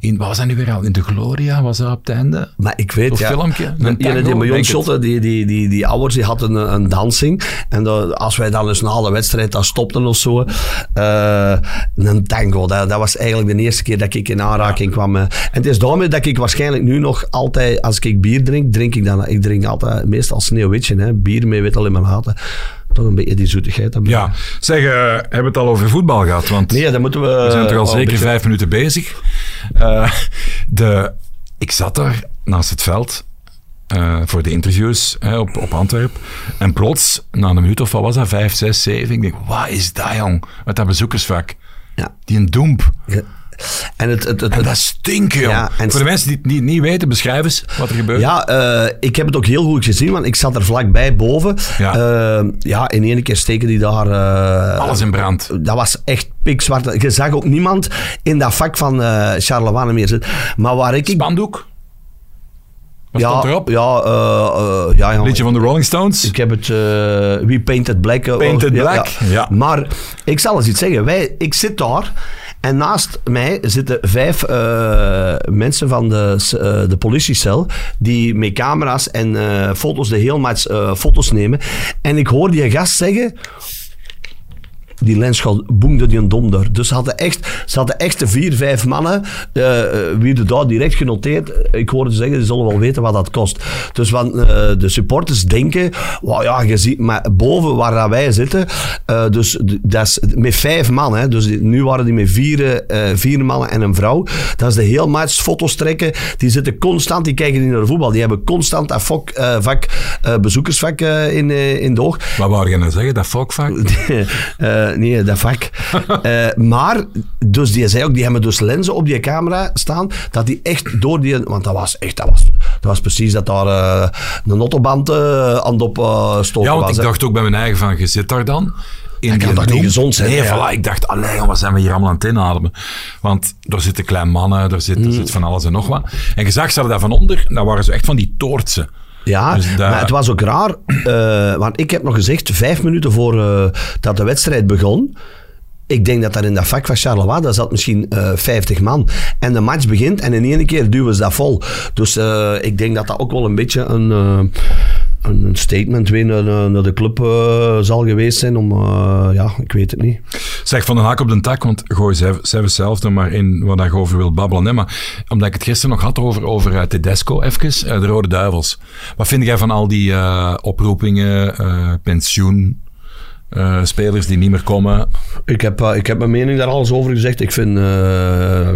in... Wat was dat nu weer al? In de Gloria was dat op het einde? Maar ik weet, ja, filmpje, een tango, die bij ons die, die, die, die ouders, die hadden een, een dansing. En dat- als wij dan eens na de wedstrijd dan stopten of zo, eh, een tango. Dat, dat was eigenlijk de eerste keer dat ik in aanraking kwam. eh. En het is daarmee dat ik waarschijnlijk nu nog altijd, als ik bier drink, drink ik dan, ik drink altijd meestal sneeuwwitje, hè, bier met witte limonade. Toch een beetje die zoetigheid. Ja. Zeg, eh, hebben we het al over voetbal gehad? Want Nee, dan moeten we... we zijn toch al een zeker beetje- vijf minuten bezig. Eh, de, ik zat daar naast het veld eh, voor de interviews hè, op, op Antwerp. En plots, na een minuut of wat was dat, vijf, zes, zeven, ik denk, wat is dat jong, met dat bezoekersvak. Ja. Die een doemp. En het, het, het, En het- dat stinkt, jong. Ja, voor de mensen die het niet, niet weten, beschrijf eens wat er gebeurt. Ja, eh, ik heb het ook heel goed gezien, want ik zat er vlakbij boven. Ja. Eh, ja, in één keer steken die daar... eh, Alles in brand. Dat was echt pikzwart. Je zag ook niemand in dat vak van Charlemagne meer zitten. Maar waar ik... Spandoek? Wat ja, stond erop? Ja, ja, ja. Liedje van de Rolling Stones? Ik heb het... We Painted Black. Painted ja, Black, ja. Maar ik zal eens iets zeggen. Wij, ik zit daar en naast mij zitten vijf eh, mensen van de, eh, de politiecel die met camera's en eh, foto's de heel match foto's nemen. En ik hoor die gast zeggen... Die lensschot boemde die een donder. Dus ze hadden echt, ze hadden echt de vier, vijf mannen. eh eh, wie er daar direct genoteerd. Ik hoorde ze zeggen, ze zullen wel weten wat dat kost. Dus want, eh, de supporters denken, wow, ja, je ziet, maar boven waar dat wij zitten, dus dat is met vijf man. Hè, dus die- nu waren die met vier, vier mannen en een vrouw. Dat is de heel match foto's trekken. Die zitten constant, die kijken niet naar de voetbal. Die hebben constant dat eh, vak bezoekersvak in, in de oog. Wat wou je nou zeggen? Dat folkvak? Eh, nee, dat vak. Eh, maar, dus die zei ook, die hebben dus lenzen op die camera staan, dat die echt door die... Want dat was echt, dat was, dat was precies dat daar eh, een autoband aan het opstoken Ja, want was. ik dacht ook bij mijn eigen van, je zit daar dan. In kan toch niet gezond zijn, Nee, ja. voilà. Ik dacht, allee, wat zijn we hier allemaal aan het inademen? Want er zitten kleine mannen, er zit, er Mm. zit van alles en nog wat. En je zag ze daar van onder, dat waren ze echt van die toortsen. Ja, Dus maar het was ook raar, eh, want ik heb nog gezegd, vijf minuten voor eh, dat de wedstrijd begon, ik denk dat daar in dat vak van Charleroi, daar zat misschien eh 50 man. En de match begint en in één keer duwen ze dat vol. Dus ik denk dat dat ook wel een beetje een, een statement weer naar, naar- de club eh, zal geweest zijn. Om, eh, ja, ik weet het niet. Zeg, van een haak op de tak, want gooi zelf, zelf er maar in wat je over wil babbelen. Hè? Maar omdat ik het gisteren nog had over, over eh, Tedesco, even, de Rode Duivels. Wat vind jij van al die oproepingen, pensioen, eh, spelers die niet meer komen? Ik heb, eh, ik heb mijn mening daar alles over gezegd. Ik vind, eh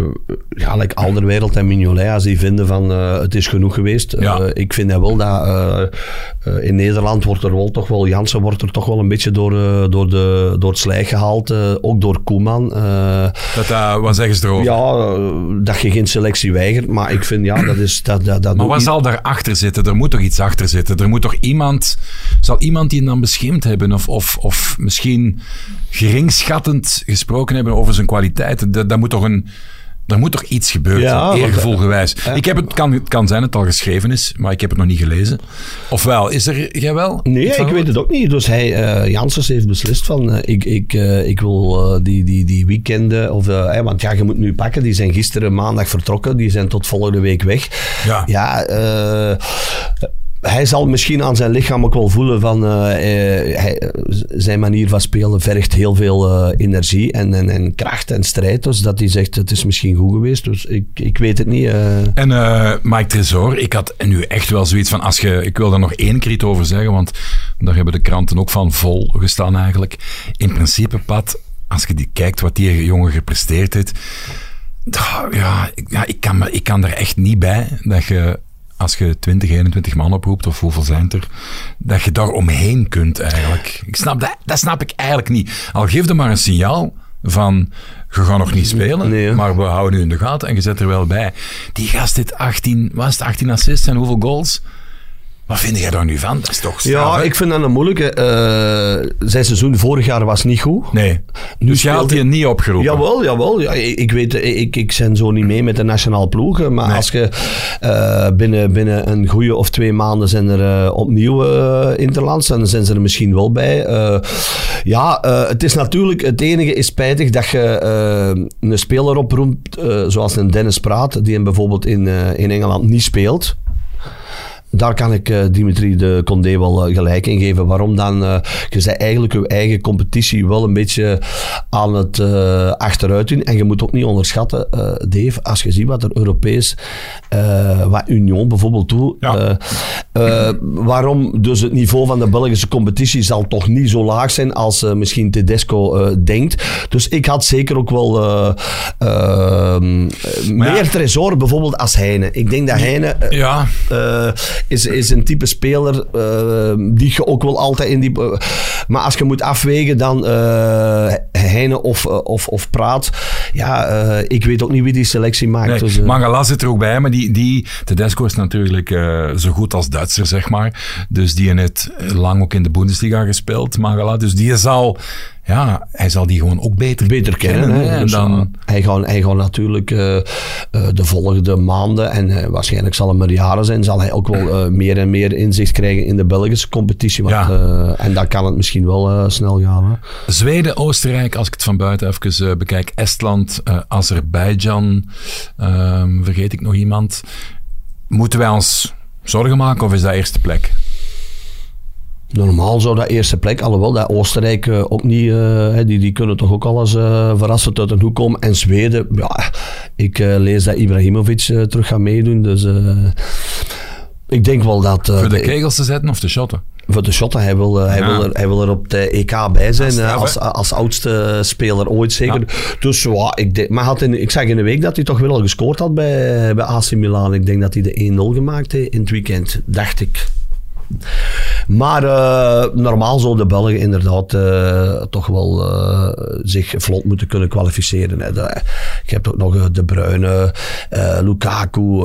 ja, like Alderwereld en Mignolet, als die vinden van het is genoeg geweest. Ja. Ik vind dat wel dat in Nederland wordt er wel toch wel, Jansen wordt er toch wel een beetje door, door, de, door het slijk gehaald. eh, ook door Koeman. Dat, wat zeggen ze erover? ja, dat je geen selectie weigert. Maar ik vind, ja, dat is... Dat, dat, dat Maar wat zal daarachter zitten? Er moet toch iets achter zitten? Er moet toch iemand... Zal iemand die dan beschimd hebben? Of, of, of misschien geringschattend gesproken hebben over zijn kwaliteiten? Dat, dat moet toch een... Er moet toch iets gebeuren, Ja, eergevoelgewijs. Ik heb het, kan, het kan zijn dat het al geschreven is, maar ik heb het nog niet gelezen. Ofwel, is er... Jij wel? Nee, ik weet het ook niet. Dus hij, eh Janssens heeft beslist van, eh, ik, ik, eh, ik wil die, die, die weekenden, of, want ja, je moet nu pakken, die zijn gisteren maandag vertrokken, die zijn tot volgende week weg. Ja. Ja, hij zal misschien aan zijn lichaam ook wel voelen van, eh, eh, zijn manier van spelen vergt heel veel eh, energie en, en, en kracht en strijd. Dus dat hij zegt, het is misschien goed geweest. Dus ik, ik weet het niet. eh. En Mike Tresor, ik had nu echt wel zoiets van, als je, ik wil daar nog één keer iets over zeggen, want daar hebben de kranten ook van vol gestaan eigenlijk. In principe, Pat, als je die kijkt wat die jongen gepresteerd heeft, ja, ja ik, kan, ik kan er echt niet bij dat je, als je 20, 21 man oproept, of hoeveel zijn er, dat je daar omheen kunt eigenlijk. Ik snap dat, dat snap ik eigenlijk niet. Al geef er maar een signaal van, je gaat nog niet spelen, Nee, maar we houden u in de gaten en je zet er wel bij. Die gast dit 18, was het 18 assists en hoeveel goals? Wat vind jij daar nu van? Dat is toch straf, Ja, hè? ik vind dat een moeilijke. Eh, zijn seizoen vorig jaar was niet goed. Nee. Nu dus je had hij- niet opgeroepen? Jawel, jawel. Ja, ik, ik weet, ik, ik ben zo niet mee met de nationale ploegen. Maar Nee. als je eh, binnen, binnen een goede of twee maanden zijn er eh, opnieuw interlands, dan zijn ze er misschien wel bij. Ja, het is natuurlijk, het enige is spijtig dat je een speler oproept, eh, zoals een Dennis Praat, die hem bijvoorbeeld in, in Engeland niet speelt. Daar kan ik eh, Dimitri de Condé wel eh, gelijk in geven. Waarom dan? eh, je bent eigenlijk je eigen competitie wel een beetje aan het achteruit doen. En je moet ook niet onderschatten, Dave, als je ziet wat er Europees, wat Union bijvoorbeeld doet. Ja. waarom dus het niveau van de Belgische competitie zal toch niet zo laag zijn als misschien Tedesco denkt. Dus ik had zeker ook wel eh, ehm, meer ja. tresor bijvoorbeeld als Heine. Ik denk dat Heine Ja, is, is een type speler eh, die je ook wel altijd in die... eh, maar als je moet afwegen dan eh Heine of, of, of Praat. Ja, ik weet ook niet wie die selectie maakt. nee, dus, Mangala zit er ook bij, maar die, die Tedesco is natuurlijk zo goed als Duitser, zeg maar. Dus die heeft lang ook in de Bundesliga gespeeld, Mangala. Dus die zal, ja, hij zal die gewoon ook beter, beter kennen. hè. Dus, dan, hij, gaat, hij gaat natuurlijk eh, eh, de volgende maanden, en eh, waarschijnlijk zal het maar jaren zijn, zal hij ook wel meer en meer inzicht krijgen in de Belgische competitie. Want, Ja. en dan kan het misschien wel snel gaan. Hè. Zweden, Oostenrijk, als ik het van buiten even bekijk, Estland, Azerbeidzjan, ehm, vergeet ik nog iemand. Moeten wij ons zorgen maken of is dat eerste plek? Normaal zou dat eerste plek, alhoewel dat Oostenrijk eh, ook niet, eh, die, die kunnen toch ook al eens eh, verrassend uit een hoek komen. En Zweden, ja, ik lees dat Ibrahimovic terug gaat meedoen. Dus ik denk wel dat... Voor de kegels te zetten of de shotten? Voor de shotten, hij wil, hij, Ja. wil er, hij wil er op de EK bij zijn, straf, als, als oudste speler ooit zeker. Dus ja, ik, denk, maar had in, ik zag in de week dat hij toch wel al gescoord had bij, bij AC Milan. Ik denk dat hij de 1-0 gemaakt heeft in het weekend, dacht ik. Maar eh, normaal zou de Belgen inderdaad eh, toch wel eh, zich vlot moeten kunnen kwalificeren. Hè. Hebt ook nog De Bruyne, Lukaku,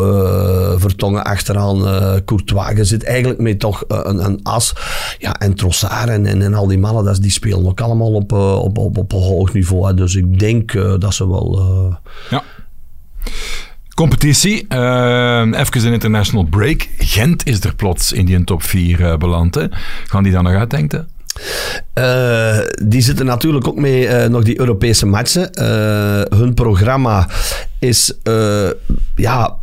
Vertongen achteraan, Courtois. Je zit eigenlijk met toch een, een as. Ja, en Trossard en, en, al die mannen, dat, die spelen ook allemaal op, op, op, op hoog niveau. Hè. Dus ik denk dat ze wel... Ja. Competitie. eh, even een international break. Gent is er plots in die top 4 beland. Hè. Gaan die dan nog uitdenken? Eh, die zitten natuurlijk ook mee eh, nog die Europese matchen. Eh, hun programma is eh, ja,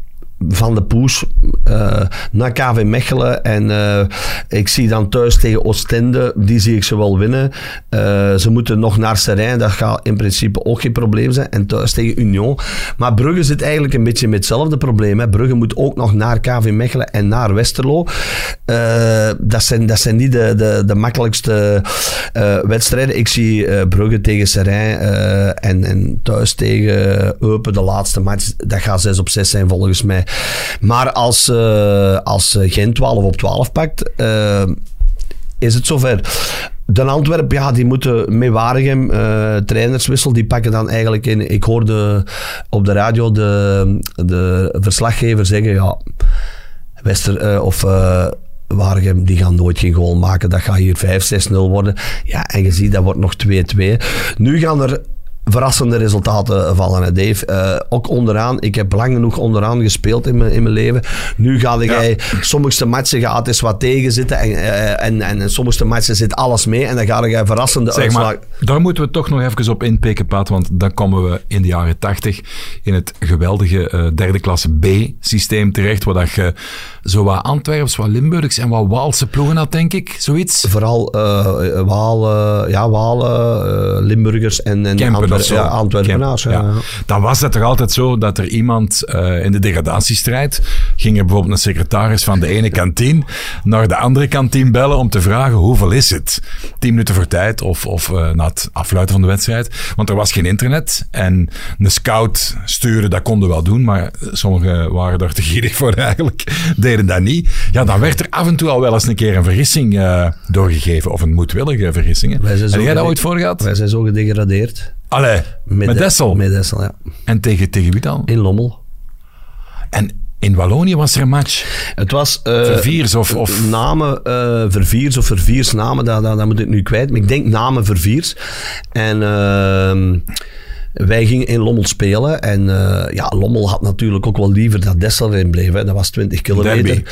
van de Poes eh, naar KV Mechelen. En eh, ik zie dan thuis tegen Oostende, die zie ik ze wel winnen. Eh, ze moeten nog naar Serijn, dat gaat in principe ook geen probleem zijn. En thuis tegen Union. Maar Brugge zit eigenlijk een beetje met hetzelfde probleem. Hè. Brugge moet ook nog naar KV Mechelen en naar Westerlo. Dat, zijn, dat zijn niet de, de, de makkelijkste wedstrijden. Ik zie Brugge tegen Serijn en, en thuis tegen Eupen, de laatste match. Dat gaat 6 op 6 zijn volgens mij. Maar als, als Gent 12 op 12 pakt, eh, is het zover. De Antwerp, ja, die moeten met Waregem eh, trainerswissel, die pakken dan eigenlijk in. Ik hoorde op de radio de, de verslaggever zeggen, ja, Wester eh, of eh Waregem, die gaan nooit geen goal maken. Dat gaat hier 5-6-0 worden. Ja, en je ziet, dat wordt nog 2-2. Nu gaan er verrassende resultaten vallen, Dave. Eh, ook onderaan. Ik heb lang genoeg onderaan gespeeld in mijn, in mijn leven. Nu ga jij sommige matchen gaat eens wat tegen zitten en, eh, en, en sommige matchen zit alles mee en dan ga je verrassende Zeg uitslag. maar, daar moeten we toch nog even op inpikken, Pat, want dan komen we in de jaren 80 in het geweldige eh, derde klasse B-systeem terecht, waar dat je zo wat Antwerps, wat Limburgs en wat Waalse ploegen had, denk ik, zoiets. Vooral Walen, ja, Walen Limburgers en, en Kempen Zo. ja, Antwerpenaars. Ja. Dan was het toch altijd zo dat er iemand eh, in de degradatiestrijd ging er bijvoorbeeld een secretaris van de ene kantine naar de andere kantine bellen om te vragen hoeveel is het? Tien minuten voor tijd of, of eh, na het afluiten van de wedstrijd. Want er was geen internet en een scout sturen, dat konden wel doen, maar sommigen waren daar te gierig voor eigenlijk, deden dat niet. Ja, dan werd er af en toe al wel eens een keer een vergissing eh, doorgegeven of een moedwillige vergissing. Heb jij dat ooit voor gehad? Wij zijn zo gedegradeerd. Allee, met, De- Dessel. Met Dessel, ja. En tegen, tegen wie dan? In Lommel. En in Wallonië was er een match. Het was... eh, Verviers of... of Namen, eh, verviers of verviers namen, dat, dat, dat moet ik nu kwijt. Maar ik denk namen verviers. En ehm, wij gingen in Lommel spelen. En eh, ja, Lommel had natuurlijk ook wel liever dat Dessel erin bleef. Hè. Dat was 20 kilometer. Derby.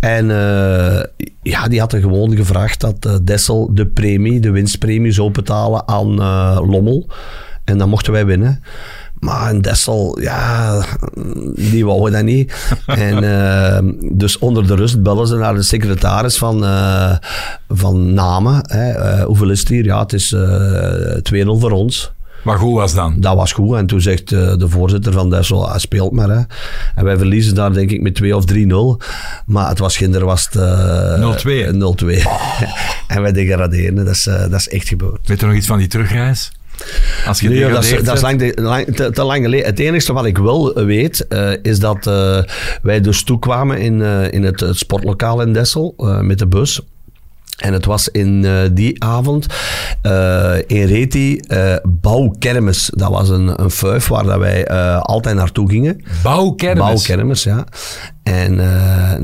En eh, ja, die hadden gewoon gevraagd dat eh, Dessel de premie, de winstpremie zou betalen aan Lommel. En dan mochten wij winnen. Maar een Dessel, ja, die wouden dat niet. en dus onder de rust bellen ze naar de secretaris van, van Namen. Hè. Hoeveel is het hier? Ja, het is eh 2-0 voor ons. Wat goed was dan? Dat was goed. En toen zegt eh, de voorzitter van Dessel, hij speelt maar. Hè. En wij verliezen daar denk ik met 2 of 3-0. Maar het was ginder was het... eh, 0-2. 0-2. en wij degraderen. Dat is, eh, dat is echt gebeurd. Weet je nog iets van die terugreis? Als je Nee, dat is, dat is bent? lang, de- lang- te, te lang geleden. Het enige wat ik wel weet, eh, is dat eh, wij dus toekwamen in, eh, in het, het sportlokaal in Dessel eh, met de bus. En het was in eh, die avond eh, in Reti eh Bouwkermis. Dat was een, een fuif waar dat wij altijd naartoe gingen. Bouwkermis. Bouwkermis, ja. En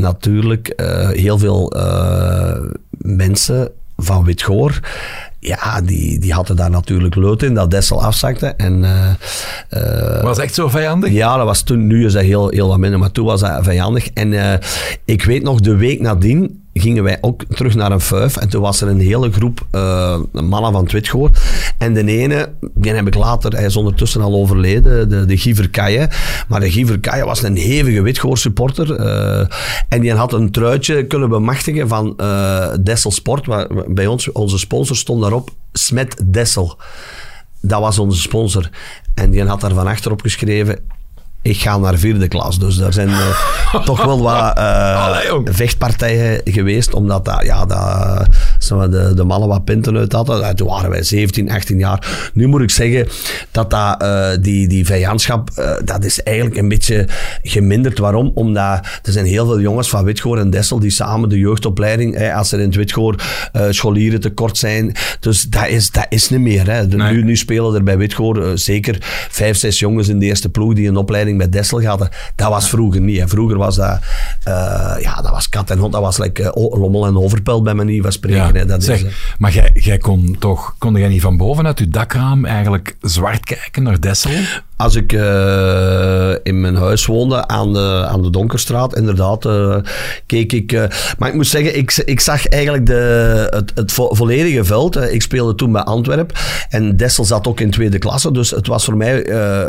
natuurlijk heel veel mensen van Witgoor. Ja, die, die hadden daar natuurlijk lood in dat Dessel afzakte. En Was echt zo vijandig? ja, dat was toen. Nu is dat heel, heel wat minder, maar toen was dat vijandig. En ik weet nog, de week nadien gingen wij ook terug naar een fuif. En toen was er een hele groep eh, mannen van Twitgoor. En de ene, die heb ik later, hij is ondertussen al overleden, de, de Giever Kaye. Maar de Giever Kaye was een hevige Witgoor supporter. eh, en die had een truitje kunnen bemachtigen van eh Dessel Sport. Waar, bij ons, onze sponsor stond daarop, Smet Dessel. Dat was onze sponsor. En die had daar van achterop geschreven. Ik ga naar vierde klas. Dus daar zijn eh, toch wel wat eh, Allee, vechtpartijen geweest. Omdat dat, ja, dat, de, de mannen wat pinten uit hadden. Ja, Toen waren wij 17, 18 jaar. Nu moet ik zeggen dat, dat eh, die, die vijandschap. eh, dat is eigenlijk een beetje geminderd. Waarom? Omdat er zijn heel veel jongens van Witgoor en Dessel. die samen de jeugdopleiding. eh, als er in het Witgoor eh, scholieren tekort zijn. Dus dat is, dat is niet meer. Hè. De- Nee. nu, nu spelen er bij Witgoor eh, zeker vijf, zes jongens in de eerste ploeg die een opleiding bij Dessel hadden. Dat was vroeger niet. Hè. Vroeger was dat, eh, ja, dat was kat en hond. Dat was like, eh, Lommel en Overpelt bij manier van spreken. Ja, hè. Dat zeg, is, eh, maar jij, jij kon toch, kon jij niet van boven uit je dakraam eigenlijk zwart kijken naar Dessel? Als ik eh, in mijn huis woonde aan de, aan de Donkerstraat, inderdaad, eh, keek ik. eh, maar ik moet zeggen, ik, ik zag eigenlijk de, het, het vo- volledige veld. Ik speelde toen bij Antwerpen en Dessel zat ook in tweede klasse. Dus het was voor mij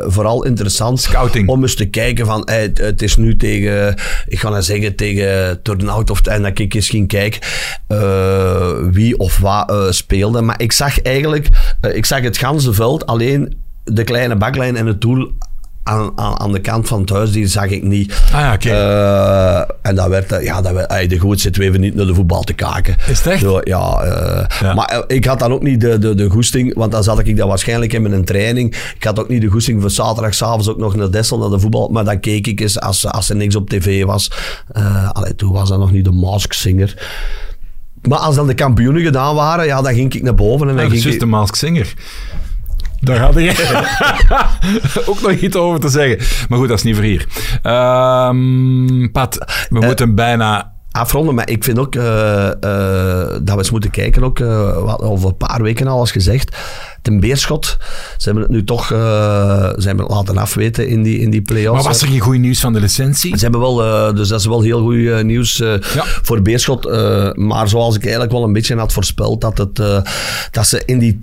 vooral interessant Scouting. om eens te kijken van het, is nu tegen, ik ga nou zeggen, tegen Turnhout of en dat ik eens ging kijken wie of wat speelde. Maar ik zag eigenlijk, ik zag het ganse veld, alleen de kleine baklijn en het doel aan, aan, aan de kant van het huis, die zag ik niet. Ah ja, oké. Eh, en dat werd, eh, ja, dat werd, de goed zitten we even niet naar de voetbal te kijken. Is het echt? Zo, ja, eh, Ja. maar ik had dan ook niet de, de, de goesting, want dan zat ik dat waarschijnlijk in mijn training. Ik had ook niet de goesting voor zaterdag s'avonds ook nog naar Dessel, naar de voetbal. Maar dan keek ik eens als, als er niks op tv was. Allee, toen was dat nog niet de Mask Singer. Maar als dan de kampioenen gedaan waren, ja, dan ging ik naar boven en dan Ja, is ging juist ik... de Mask Singer. Daar had ik ook nog iets over te zeggen. Maar goed, dat is niet voor hier. Ehm, Pat, we moeten bijna... afronden. Maar ik vind ook eh, eh, dat we eens moeten kijken, ook, eh, wat over een paar weken al als gezegd. Ten Beerschot, ze hebben het nu toch eh, het laten afweten in die, in die play-offs. Maar was er geen goed nieuws van de licentie? Ze hebben wel, eh, dus dat is wel heel goed eh, nieuws eh, Ja. voor Beerschot. eh, maar zoals ik eigenlijk wel een beetje had voorspeld, dat, het, eh, dat ze in die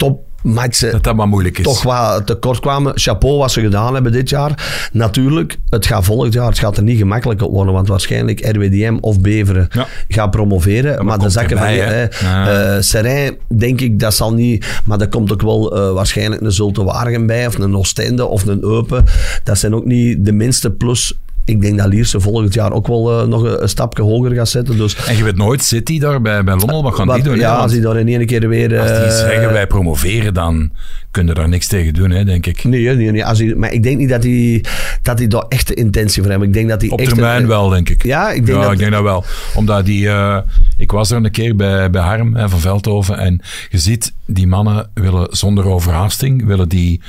Dat dat wat moeilijk is. toch wat tekort kwamen. Chapeau wat ze gedaan hebben dit jaar. Natuurlijk, het gaat volgend jaar, het gaat er niet gemakkelijk op worden, want waarschijnlijk RWDM of Beveren Ja. gaat promoveren. maar de zakken van hè. Ja. eh, Serijn, denk ik, dat zal niet, maar er komt ook wel eh, waarschijnlijk een Zulte Waregem bij, of een Oostende, of een Eupen. Dat zijn ook niet de minste plus. Ik denk dat Lierse volgend jaar ook wel eh, nog een, een stapje hoger gaat zetten. Dus En je weet nooit, City daar bij, bij Lommel, wat gaan wat- die doen? ja, als die daar in één keer weer... als die eh, zeggen wij promoveren, dan kunnen daar niks tegen doen, hè, denk ik. Nee, nee, nee. Als hij, maar ik denk niet dat hij, dat hij daar echt de intentie voor heeft. Ik denk dat hij Op echt termijn een- wel, denk ik. Ja, ik denk ja, dat- ik denk dat wel. Omdat die... eh, ik was er een keer bij, bij Harm hè, van Veldhoven en je ziet, die mannen willen zonder overhaasting, willen die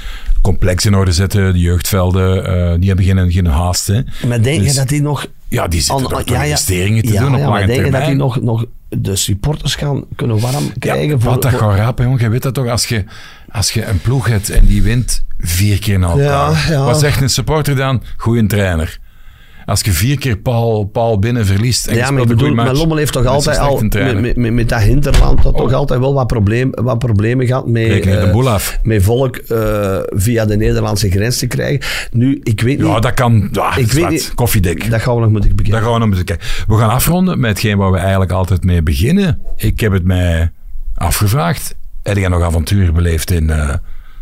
complex in orde zetten, de jeugdvelden, die hebben geen, geen haast. Hè. Maar denk je Dus- dat hij nog... Ja, die zitten aan- daar ja, toch investeringen te ja, doen op ja, lange denk je dat hij nog, nog de supporters gaan kunnen warm krijgen? Ja, voor, wat dat voor- gaat rapen, jongen. Je weet dat toch, als je, als je een ploeg hebt en die wint vier keer na elkaar. Wat zegt een supporter dan? Goeie trainer. Als je vier keer Paul, Paul binnen verliest en Ja, maar ik bedoel, maar Lommel heeft toch altijd al met, met, met, dat hinterland toch, toch Oh. altijd wel wat, probleem, wat problemen gehad met, af. met volk eh, via de Nederlandse grens te krijgen. Nu, ik weet niet... Ja, dat kan. Ja, Ik weet niet- Koffiedik. dat gaan we nog moeten bekijken. Daar gaan we nog moeten kijken. We gaan afronden met hetgeen waar we eigenlijk altijd mee beginnen. Ik heb het mij afgevraagd. Heb jij nog avonturen beleefd in eh,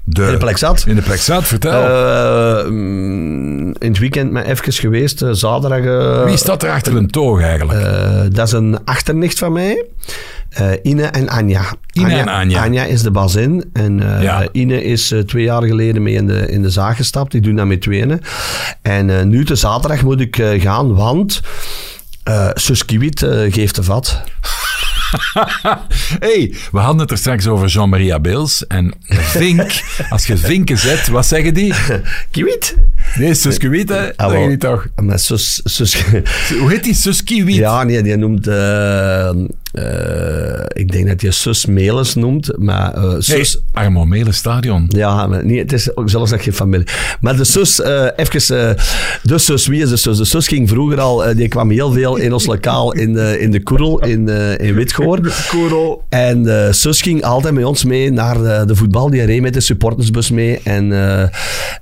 De, In de plek zat. In de plek zat, vertel. Eh, mm, in het weekend met even geweest, eh, zaterdag. eh, Wie staat er achter een toog eigenlijk? dat is een achternicht van mij. Ine en Anja. Ine en Anja. Anja is de bazin. En Ja. Ine is twee jaar geleden mee in de, in de zaak gestapt. Die doen dat met tweeën. En nu, de zaterdag, moet ik gaan, want... Sus Kiewit eh, geeft de vat. hey, we hadden het er straks over Jean-Marie Beels. En Vink, als je vinken zet, wat zeggen die? Kiewit? Nee, Suskewiet, hè? Ah, Zeg je toch? Met sus, sus, Hoe heet die Suskiwiet? Ja, nee, die noemt... eh, ik denk dat je Sus Melis noemt, maar eh, Hey, Sus... Armo Melen Stadion. Ja, maar niet, het is ook zelfs nog geen familie. Maar de zus, eh even, eh, de zus, wie is de zus? De zus ging vroeger al, eh, die kwam heel veel in ons lokaal in de, in de Koerel in, eh in Witgoor. Koerel. En zus ging altijd met ons mee naar de, de voetbal. Die reed met de supportersbus mee. En eh,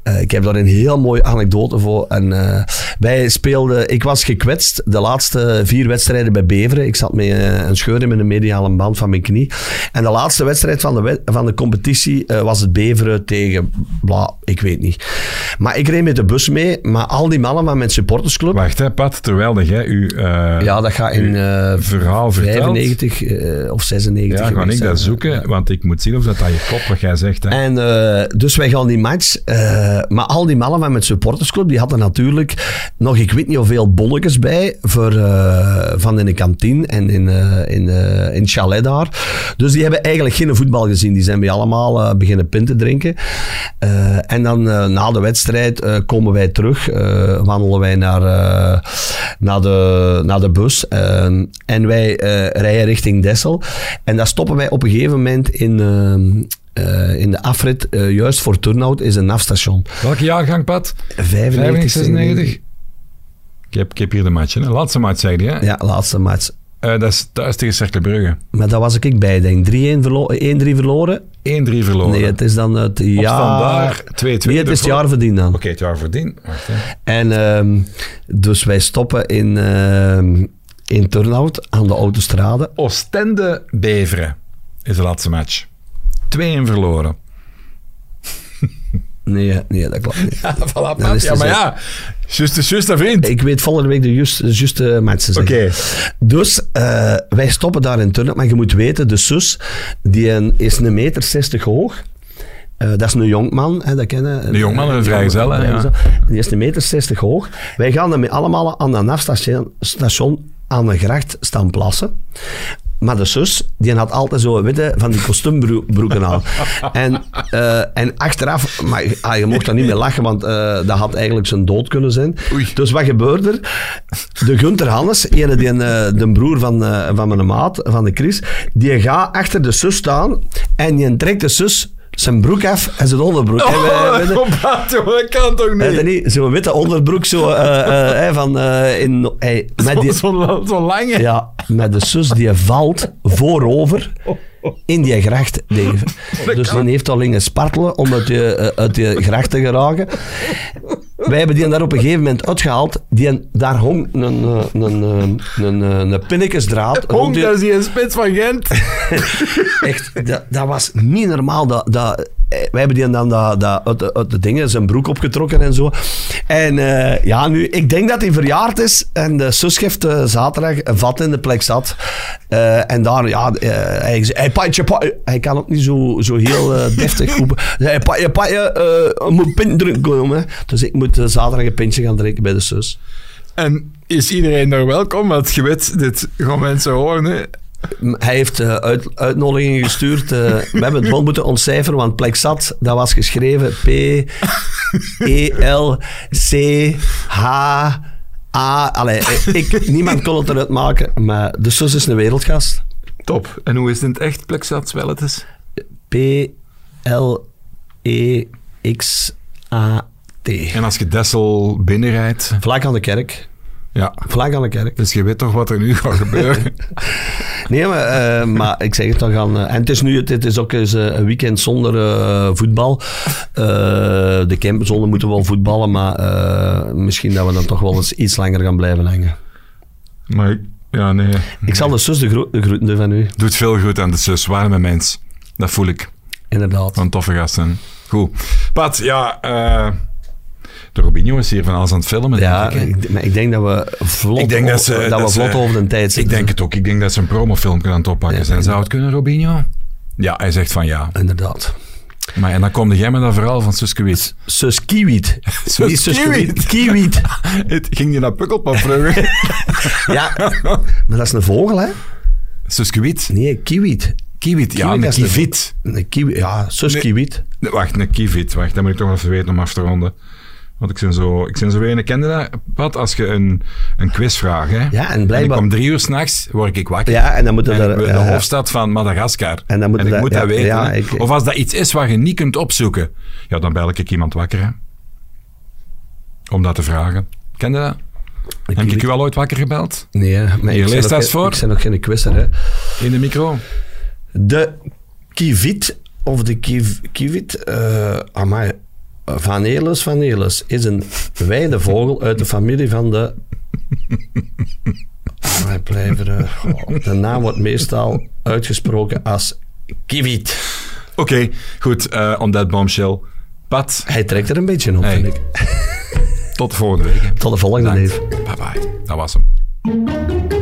eh, ik heb daar een heel mooie anekdote voor. En eh, wij speelden, ik was gekwetst de laatste vier wedstrijden bij Beveren. Ik zat met eh, een scheur in mijn mediale band van mijn knie. En de laatste wedstrijd van de, van de competitie eh, was het Beveren tegen, bla, ik weet niet. Maar ik reed met de bus mee. Maar al die mannen van mijn supportersclub, Wacht, hè, Pat, terwijl dat jij uw eh, ja, dat gaat in eh, verhaal vertelt. 95 eh, of 96 Ja, ga ik zijn. dat zoeken, want ik moet zien of dat aan je kop wat jij zegt. Hè. En dus wij gaan die match. maar al die mannen van mijn supportersclub, die hadden natuurlijk nog, ik weet niet hoeveel bonnetjes bij voor, van in de kantine en in, in, eh, in het chalet daar. Dus die hebben eigenlijk geen voetbal gezien. Die zijn bij allemaal eh, beginnen pinten drinken. Eh, en dan na de wedstrijd komen wij terug, wandelen wij naar, naar, de, naar de bus. en wij rijden richting Dessel. En daar stoppen wij op een gegeven moment in, in de afrit, juist voor Turnhout, is een nafstation. Welke jaargang, Pat? 95, 95, 96? Ik heb, ik heb hier de match. Hè. Laatste match, zei hij. Hè? Ja, laatste match. Eh, dat is thuis tegen Cercle Brugge. 1-3 Maar daar was ik bij, denk 3-1 verlo- 1-3 verloren. verloren. Nee, het is dan het jaar... standaard 2-2. Nee, het is het jaar verdiend dan. Oké, het jaar verdien. Wacht, hè. En ehm, dus wij stoppen in, ehm in Turnhout aan de autostrade. Oostende Beveren is de laatste match. 2-1 verloren. Nee, nee, dat klopt niet. Ja, voilà, Dan Pat. is Ja, het maar zo. ja. Just just, vriend. Ik weet volgende week de juiste de juiste matchen Oké. Dus eh, wij stoppen daar in Turnhout. Maar je moet weten, de zus die een, is een meter 60 hoog. Eh, dat is een jonkman, hè, dat kennen. Een jonkman, een Eh, vrijgezel, hè, ja. Die is een meter 60 hoog. Wij gaan ermee allemaal aan een afstation station aan de gracht staan plassen. Maar de zus, die had altijd zo witte van die kostuumbroeken aan. En, eh, en achteraf, maar ah, je mocht daar niet meer lachen, want eh, dat had eigenlijk zijn dood kunnen zijn. Oei. Dus wat gebeurde er? De Gunther Hannes, ene die, eh, de broer van, van mijn maat, van de Chris, die gaat achter de zus staan en die trekt de zus zijn broek af en zijn onderbroek. En wij- wij- Oh, joh, dat kan toch je niet? niet? Zo'n witte onderbroek, zo, eh, van, eh, in, hey, met die, Zo'n zo, zo lange. ja, met de zus die valt voorover in die gracht. Dus die heeft al liggen spartelen om uit die, eh, uit die gracht te geraken. Wij hebben die daar op een gegeven moment uitgehaald. Die, daar hong een, een, een, een, een, pinnekesdraad. die- dat is die een spits van Gent. Echt, dat, dat was niet normaal. Dat, dat, eh, wij hebben die dan dat, dat, uit, de, uit de dingen, zijn broek opgetrokken en zo. En eh, ja, nu, ik denk dat hij verjaard is. En de zus heeft eh, zaterdag een vat in de plek zat. En daar, ja, hij zei, hey, patje, patje. Hij kan ook niet zo, zo heel deftig roepen. Hij patje, patje, je moet pint drinken komen. Dus ik moet zaterdag een pintje gaan drinken bij de zus. En is iedereen daar welkom? Want je weet, dit gaan mensen horen. Hij heeft eh, uit, uitnodigingen gestuurd. eh, we hebben het wel moeten ontcijferen, want Plexat, dat was geschreven P, E, L, C, H, A. Allee, ik, niemand kon het eruit maken, maar de zus is een wereldgast. Top. En hoe is het in het echt, Plexat Welletes? P, L, E, X, A, T. En als je Dessel binnenrijdt, Vlak aan de kerk. Ja. Vlak aan de kerk. Dus je weet toch wat er nu gaat gebeuren. Nee, maar, eh, maar ik zeg het dan gaan. en het is nu het is ook eens, eh, een weekend zonder eh, voetbal. Eh, de campzone moeten we wel voetballen, maar eh, misschien dat we dan toch wel eens iets langer gaan blijven hangen. maar ik- ja, nee. Ik zal de zus de, gro- de groeten doen van u, Doet veel goed aan de zus. Warme mens. Dat voel ik. inderdaad. Van toffe gasten. Goed. Pat, ja... de Robinho is hier van alles aan het filmen, Ja, denk ik. ik, maar ik denk dat we vlot, Ik denk dat ze, dat we ze- over de tijd Ik zitten. denk het ook. Ik denk dat ze een promofilmpje aan het oppakken Ja. zijn. Zou het kunnen, Robinho? Ja, hij zegt van ja. Inderdaad. Maar en dan kom jij met dat verhaal van Suske Wit. Sus Kiewit. Sus Niet Sus Kiewit. Kiewit. Het ging je naar Pukkelpap vroeger? Ja, maar dat is een vogel, hè? Suske Wit. Nee, Kiewit. Kiewit. Ja, een kievit. Een ja, Sus Nee. Kiewit. Nee, Wacht, een kievit. Wacht, dat moet ik toch even weten om af te ronden. Want ik ben zo, ik ben zo een kende dat, Pat, als je een, een quiz vraagt, hè? Ja, en ik om drie uur s'nachts word ik wakker. Ja, en dan ik- daar... de hoofdstad van Madagaskar. En dan moet ik dat- moet ja, dat weten. ja, ik- of als dat iets is wat je niet kunt opzoeken, ja, dan bel ik iemand wakker. Hè. Om dat te vragen. Ken je dat? Heb ik u al ooit wakker gebeld? Nee, maar Hier, ik lees dat voor. Ik ben nog geen quizzer, hè. In de micro? De kievit, of de kiv, kievit, eh amai, Van Elis van Elis, is een weidevogel uit de familie van de... Amai, blijveren. Goh, De naam wordt meestal uitgesproken als kievit. Oké, goed. eh on that bombshell. Pat, Hij trekt er een beetje op, Hey. vind ik. tot de volgende week. Tot de volgende, neef. Bye bye. Dat was hem.